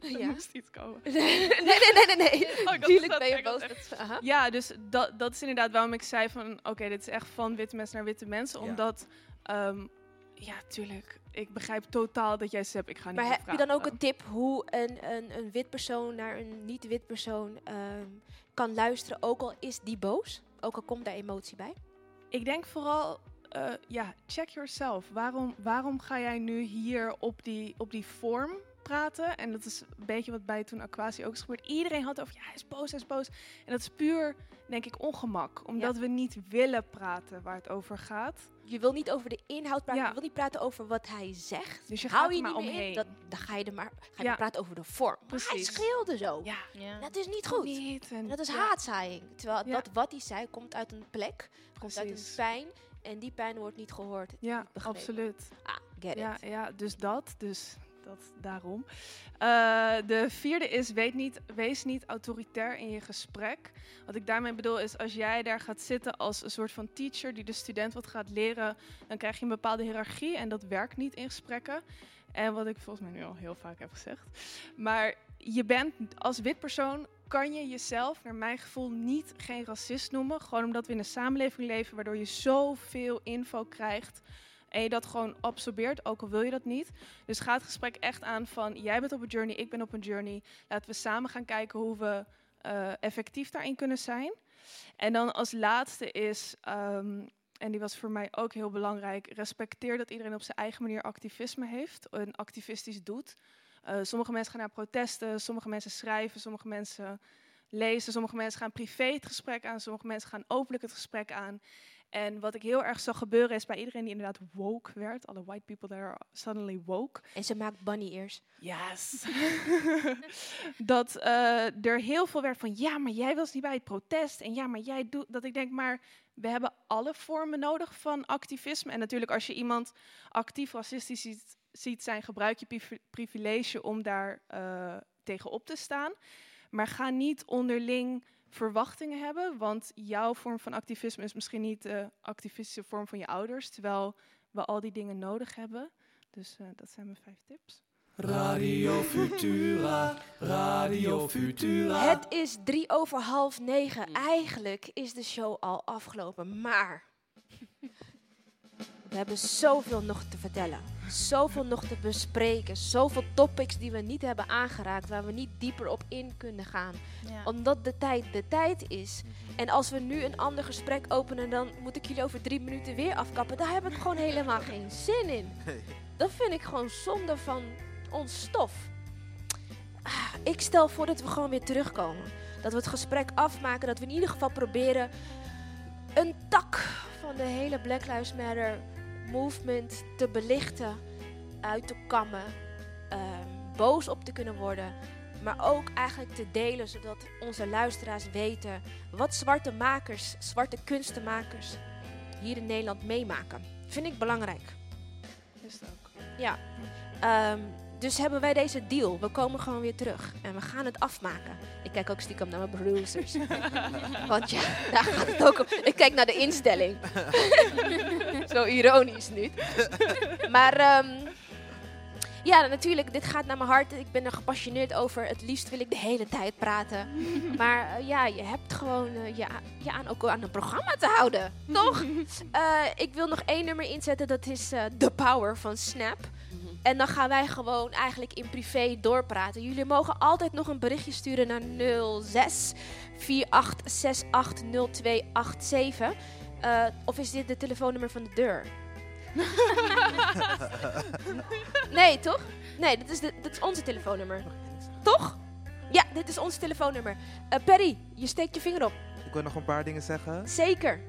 er Ja. moest iets komen. [LAUGHS] Nee, nee, nee, nee, nee. [LAUGHS] Oh, Tuurlijk ben je boos. Dat-. Ja, dus dat, dat is inderdaad waarom ik zei van... Oké, dit is echt van witte mensen naar witte mensen. Ja. Omdat, ehm, ja, tuurlijk. Ik begrijp totaal dat jij zegt, ik ga niet Maar heb je dan ook een tip hoe een, een, een wit persoon naar een niet-wit persoon ehm, kan luisteren, ook al is die boos? Ook al komt daar emotie bij? Ik denk vooral, eh, ja, check yourself. Waarom, waarom ga jij nu hier op die, op die vorm praten? En dat is een beetje wat bij toen Aquasi ook is gebeurd. Iedereen had over, ja, hij is boos, hij is boos. En dat is puur, denk ik, ongemak. Omdat we niet willen praten waar het over gaat. Je wil niet over de inhoud praten, Ja. je wil niet praten over wat hij zegt. Dus je Hou gaat je er maar niet in, omheen. dat, dan ga je er maar ga je Ja. praten over de vorm. Maar hij schreeuwde zo. Ja. Dat is niet goed. Niet, en- dat is ja. haatzaaiing. Terwijl Ja. dat wat hij zei komt uit een plek, komt uit een pijn. En die pijn wordt niet gehoord. Ja, niet absoluut. Ah, get ja, it. ja, dus dat. Dus dat daarom. Eh, de vierde is, weet niet, wees niet autoritair in je gesprek. Wat ik daarmee bedoel is, als jij daar gaat zitten als een soort van teacher die de student wat gaat leren, dan krijg je een bepaalde hiërarchie en dat werkt niet in gesprekken. En wat ik volgens mij nu al heel vaak heb gezegd. Maar je bent als wit persoon kan je jezelf, naar mijn gevoel, niet geen racist noemen. Gewoon omdat we in een samenleving leven waardoor je zoveel info krijgt. En je dat gewoon absorbeert, ook al wil je dat niet. Dus ga het gesprek echt aan van jij bent op een journey, ik ben op een journey. Laten we samen gaan kijken hoe we eh, effectief daarin kunnen zijn. En dan als laatste is, ehm, en die was voor mij ook heel belangrijk, respecteer dat iedereen op zijn eigen manier activisme heeft en activistisch doet. Eh, sommige mensen gaan naar protesten, sommige mensen schrijven, sommige mensen lezen, sommige mensen gaan privé het gesprek aan, sommige mensen gaan openlijk het gesprek aan. En wat ik heel erg zag gebeuren is bij iedereen die inderdaad woke werd, alle white people that are suddenly woke, En ze maakt bunny ears. Yes. [LAUGHS] dat eh, er heel veel werd van, ja, maar jij was niet bij het protest. En ja, maar jij doet... Dat ik denk, maar we hebben alle vormen nodig van activisme. En natuurlijk, als je iemand actief racistisch ziet, ziet zijn, gebruik je privi- privilege om daar eh tegen op te staan. Maar ga niet onderling verwachtingen hebben, want jouw vorm van activisme is misschien niet de activistische vorm van je ouders, terwijl we al die dingen nodig hebben. Dus eh, dat zijn mijn vijf tips. Radio Futura, Radio Futura. Het is drie over half negen. Eigenlijk is de show al afgelopen, maar we hebben zoveel nog te vertellen. Zoveel nog te bespreken. Zoveel topics die we niet hebben aangeraakt, waar we niet dieper op in kunnen gaan. Ja. Omdat de tijd de tijd is. En als we nu een ander gesprek openen, dan moet ik jullie over drie minuten weer afkappen. Daar heb ik gewoon helemaal [LAUGHS] geen zin in. Dat vind ik gewoon zonde van ons stof. Ah, Ik stel voor dat we gewoon weer terugkomen. Dat we het gesprek afmaken. Dat we in ieder geval proberen een tak van de hele Black Lives Matter movement te belichten, uit te kammen, ehm, boos op te kunnen worden, maar ook eigenlijk te delen zodat onze luisteraars weten wat zwarte makers, zwarte kunstenmakers hier in Nederland meemaken. Vind ik belangrijk. Is het ook. Ja. Ehm, dus hebben wij deze deal. We komen gewoon weer terug en we gaan het afmaken. Ik kijk ook stiekem naar mijn producers. [LAUGHS] Want ja, daar gaat het ook om. Ik kijk naar de instelling. [LAUGHS] Zo ironisch niet. Maar ehm, ja, natuurlijk, dit gaat naar mijn hart. Ik ben er gepassioneerd over. Het liefst wil ik de hele tijd praten. [LAUGHS] Maar eh, ja, je hebt gewoon eh, je, je aan, ook aan een programma te houden. Toch? Eh, ik wil nog één nummer inzetten. Dat is The Power van Snap. En dan gaan wij gewoon eigenlijk in privé doorpraten. Jullie mogen altijd nog een berichtje sturen naar 06 4868 0287. Eh, of is dit de telefoonnummer van de deur? [LAUGHS] nee, toch? Nee, dit is, de, dit is onze telefoonnummer. Toch? Ja, dit is ons telefoonnummer. Eh, Perry, je steekt je vinger op. Ik wil nog een paar dingen zeggen. Zeker.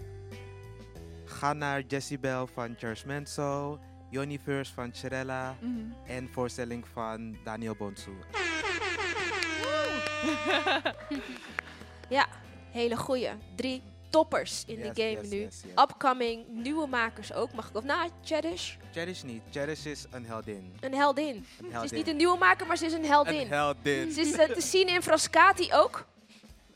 Ga naar Jessie Bell van Charles Menso, Universe van Cirella Mhm. en voorstelling van Daniel Bonsu. [LAUGHS] Ja, hele goeie. Drie toppers in Yes, de game yes, nu. yes, yes. Upcoming, nieuwe makers ook. Mag ik of nou, Cherish? Cherish niet. Cherish is een heldin. Een heldin. Een Ze is niet een nieuwe maker, maar ze is een heldin. Een heldin. Ze is eh, te zien in Frascati ook.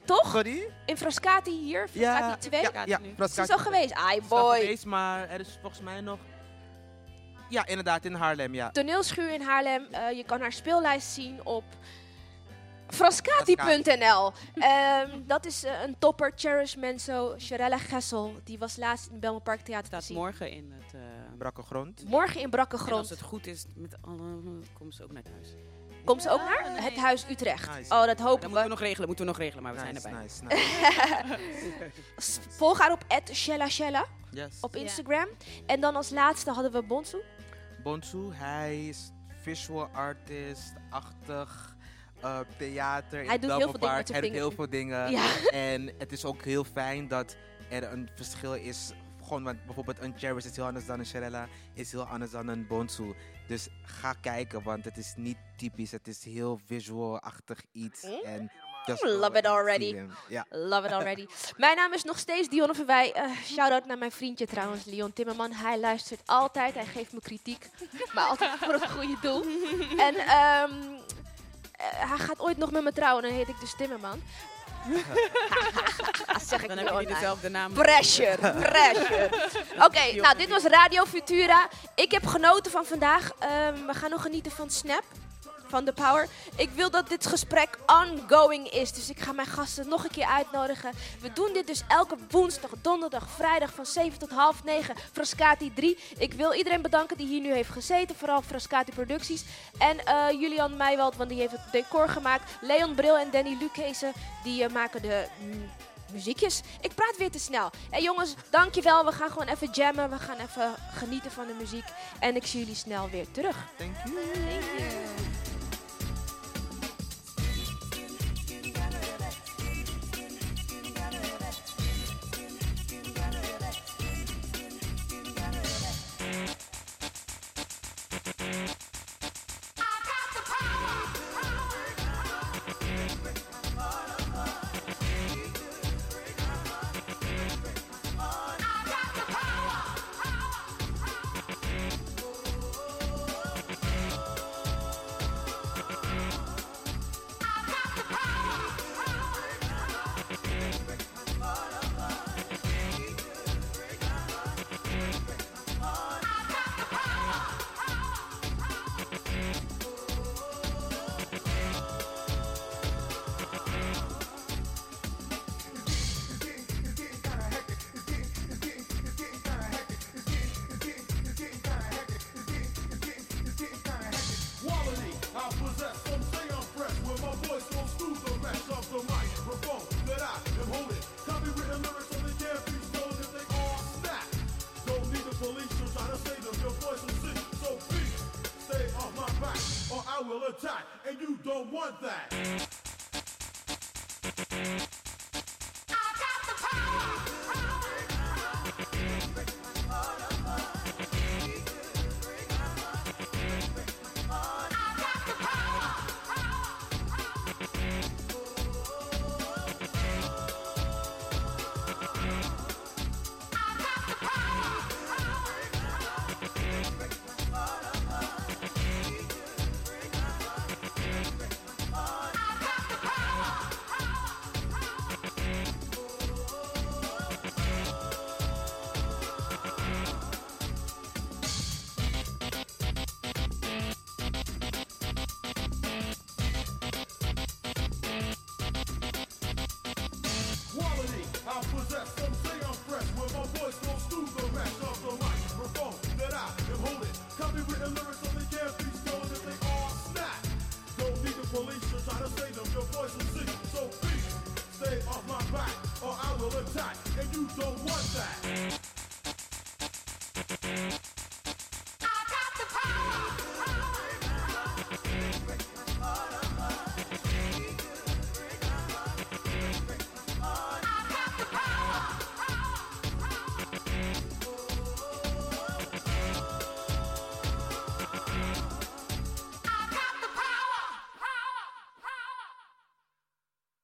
Toch? Sorry? In Frascati hier, Frascati 2. ja, ja, Ze is Frascati al geweest. Ai Is al boy. geweest, maar er is volgens mij nog... Ja, inderdaad, in Haarlem, ja. Toneelschuur in Haarlem. Eh, je kan haar speellijst zien op frascati.nl. Ehm, dat is eh, een topper. Cherish Menso, Sharella Gessel. Die was laatst in het Belmer Park Theater te zien. morgen in het... eh, Brakke grond. Morgen in Brakke En Grond. als het goed is, met alle, komen ze ook naar het huis. Komt ze ook naar het Huis Utrecht. Nice. Oh, dat hopen Dat we. moeten we nog regelen, moeten we nog regelen, maar we Nice, zijn erbij. nice, S- [LAUGHS] Volg haar op Shella Shella Yes. op. Instagram. En dan als laatste hadden we Bonsu. Bonsu, hij is visual artist-achtig. eh, theater in Hij doet heel veel dingen Hij doet heel veel dingen. Ja. [LAUGHS] En het is ook heel fijn dat er een verschil is. Gewoon, want bijvoorbeeld een Cherish is heel anders dan een Sharella. Is heel anders dan een Bonsu. Dus ga kijken, want het is niet typisch. Het is heel visual-achtig iets. En just. Love it already. Love it already. Mijn naam is nog steeds Dionne Verwij. Eh Shout-out naar mijn vriendje trouwens, Leon Timmerman. Hij luistert altijd. Hij geeft me kritiek. Maar altijd voor het goede doel. [LAUGHS] En ehm, eh, hij gaat ooit nog met me trouwen. Dan heet ik dus Timmerman. [LAUGHS] zeg ik Dan hebben jullie dezelfde naam. Pressure, pressure. [LAUGHS] Oké, nou dit was Radio Futura. Ik heb genoten van vandaag. Ehm, we gaan nog genieten van Snap. Van The Power. Ik wil dat dit gesprek ongoing is. Dus ik ga mijn gasten nog een keer uitnodigen. We doen dit dus elke woensdag, donderdag, vrijdag van 7 tot half 9. Frascati 3. Ik wil iedereen bedanken die hier nu heeft gezeten. Vooral Frascati Producties. En eh, Julian Meijwald, want die heeft het decor gemaakt. Leon Bril en Danny Lukezen, die eh, maken de mm, muziekjes. Ik praat weer te snel. En jongens, dankjewel. We gaan gewoon even jammen. We gaan even genieten van de muziek. En ik zie jullie snel weer terug. Thank you. Thank you.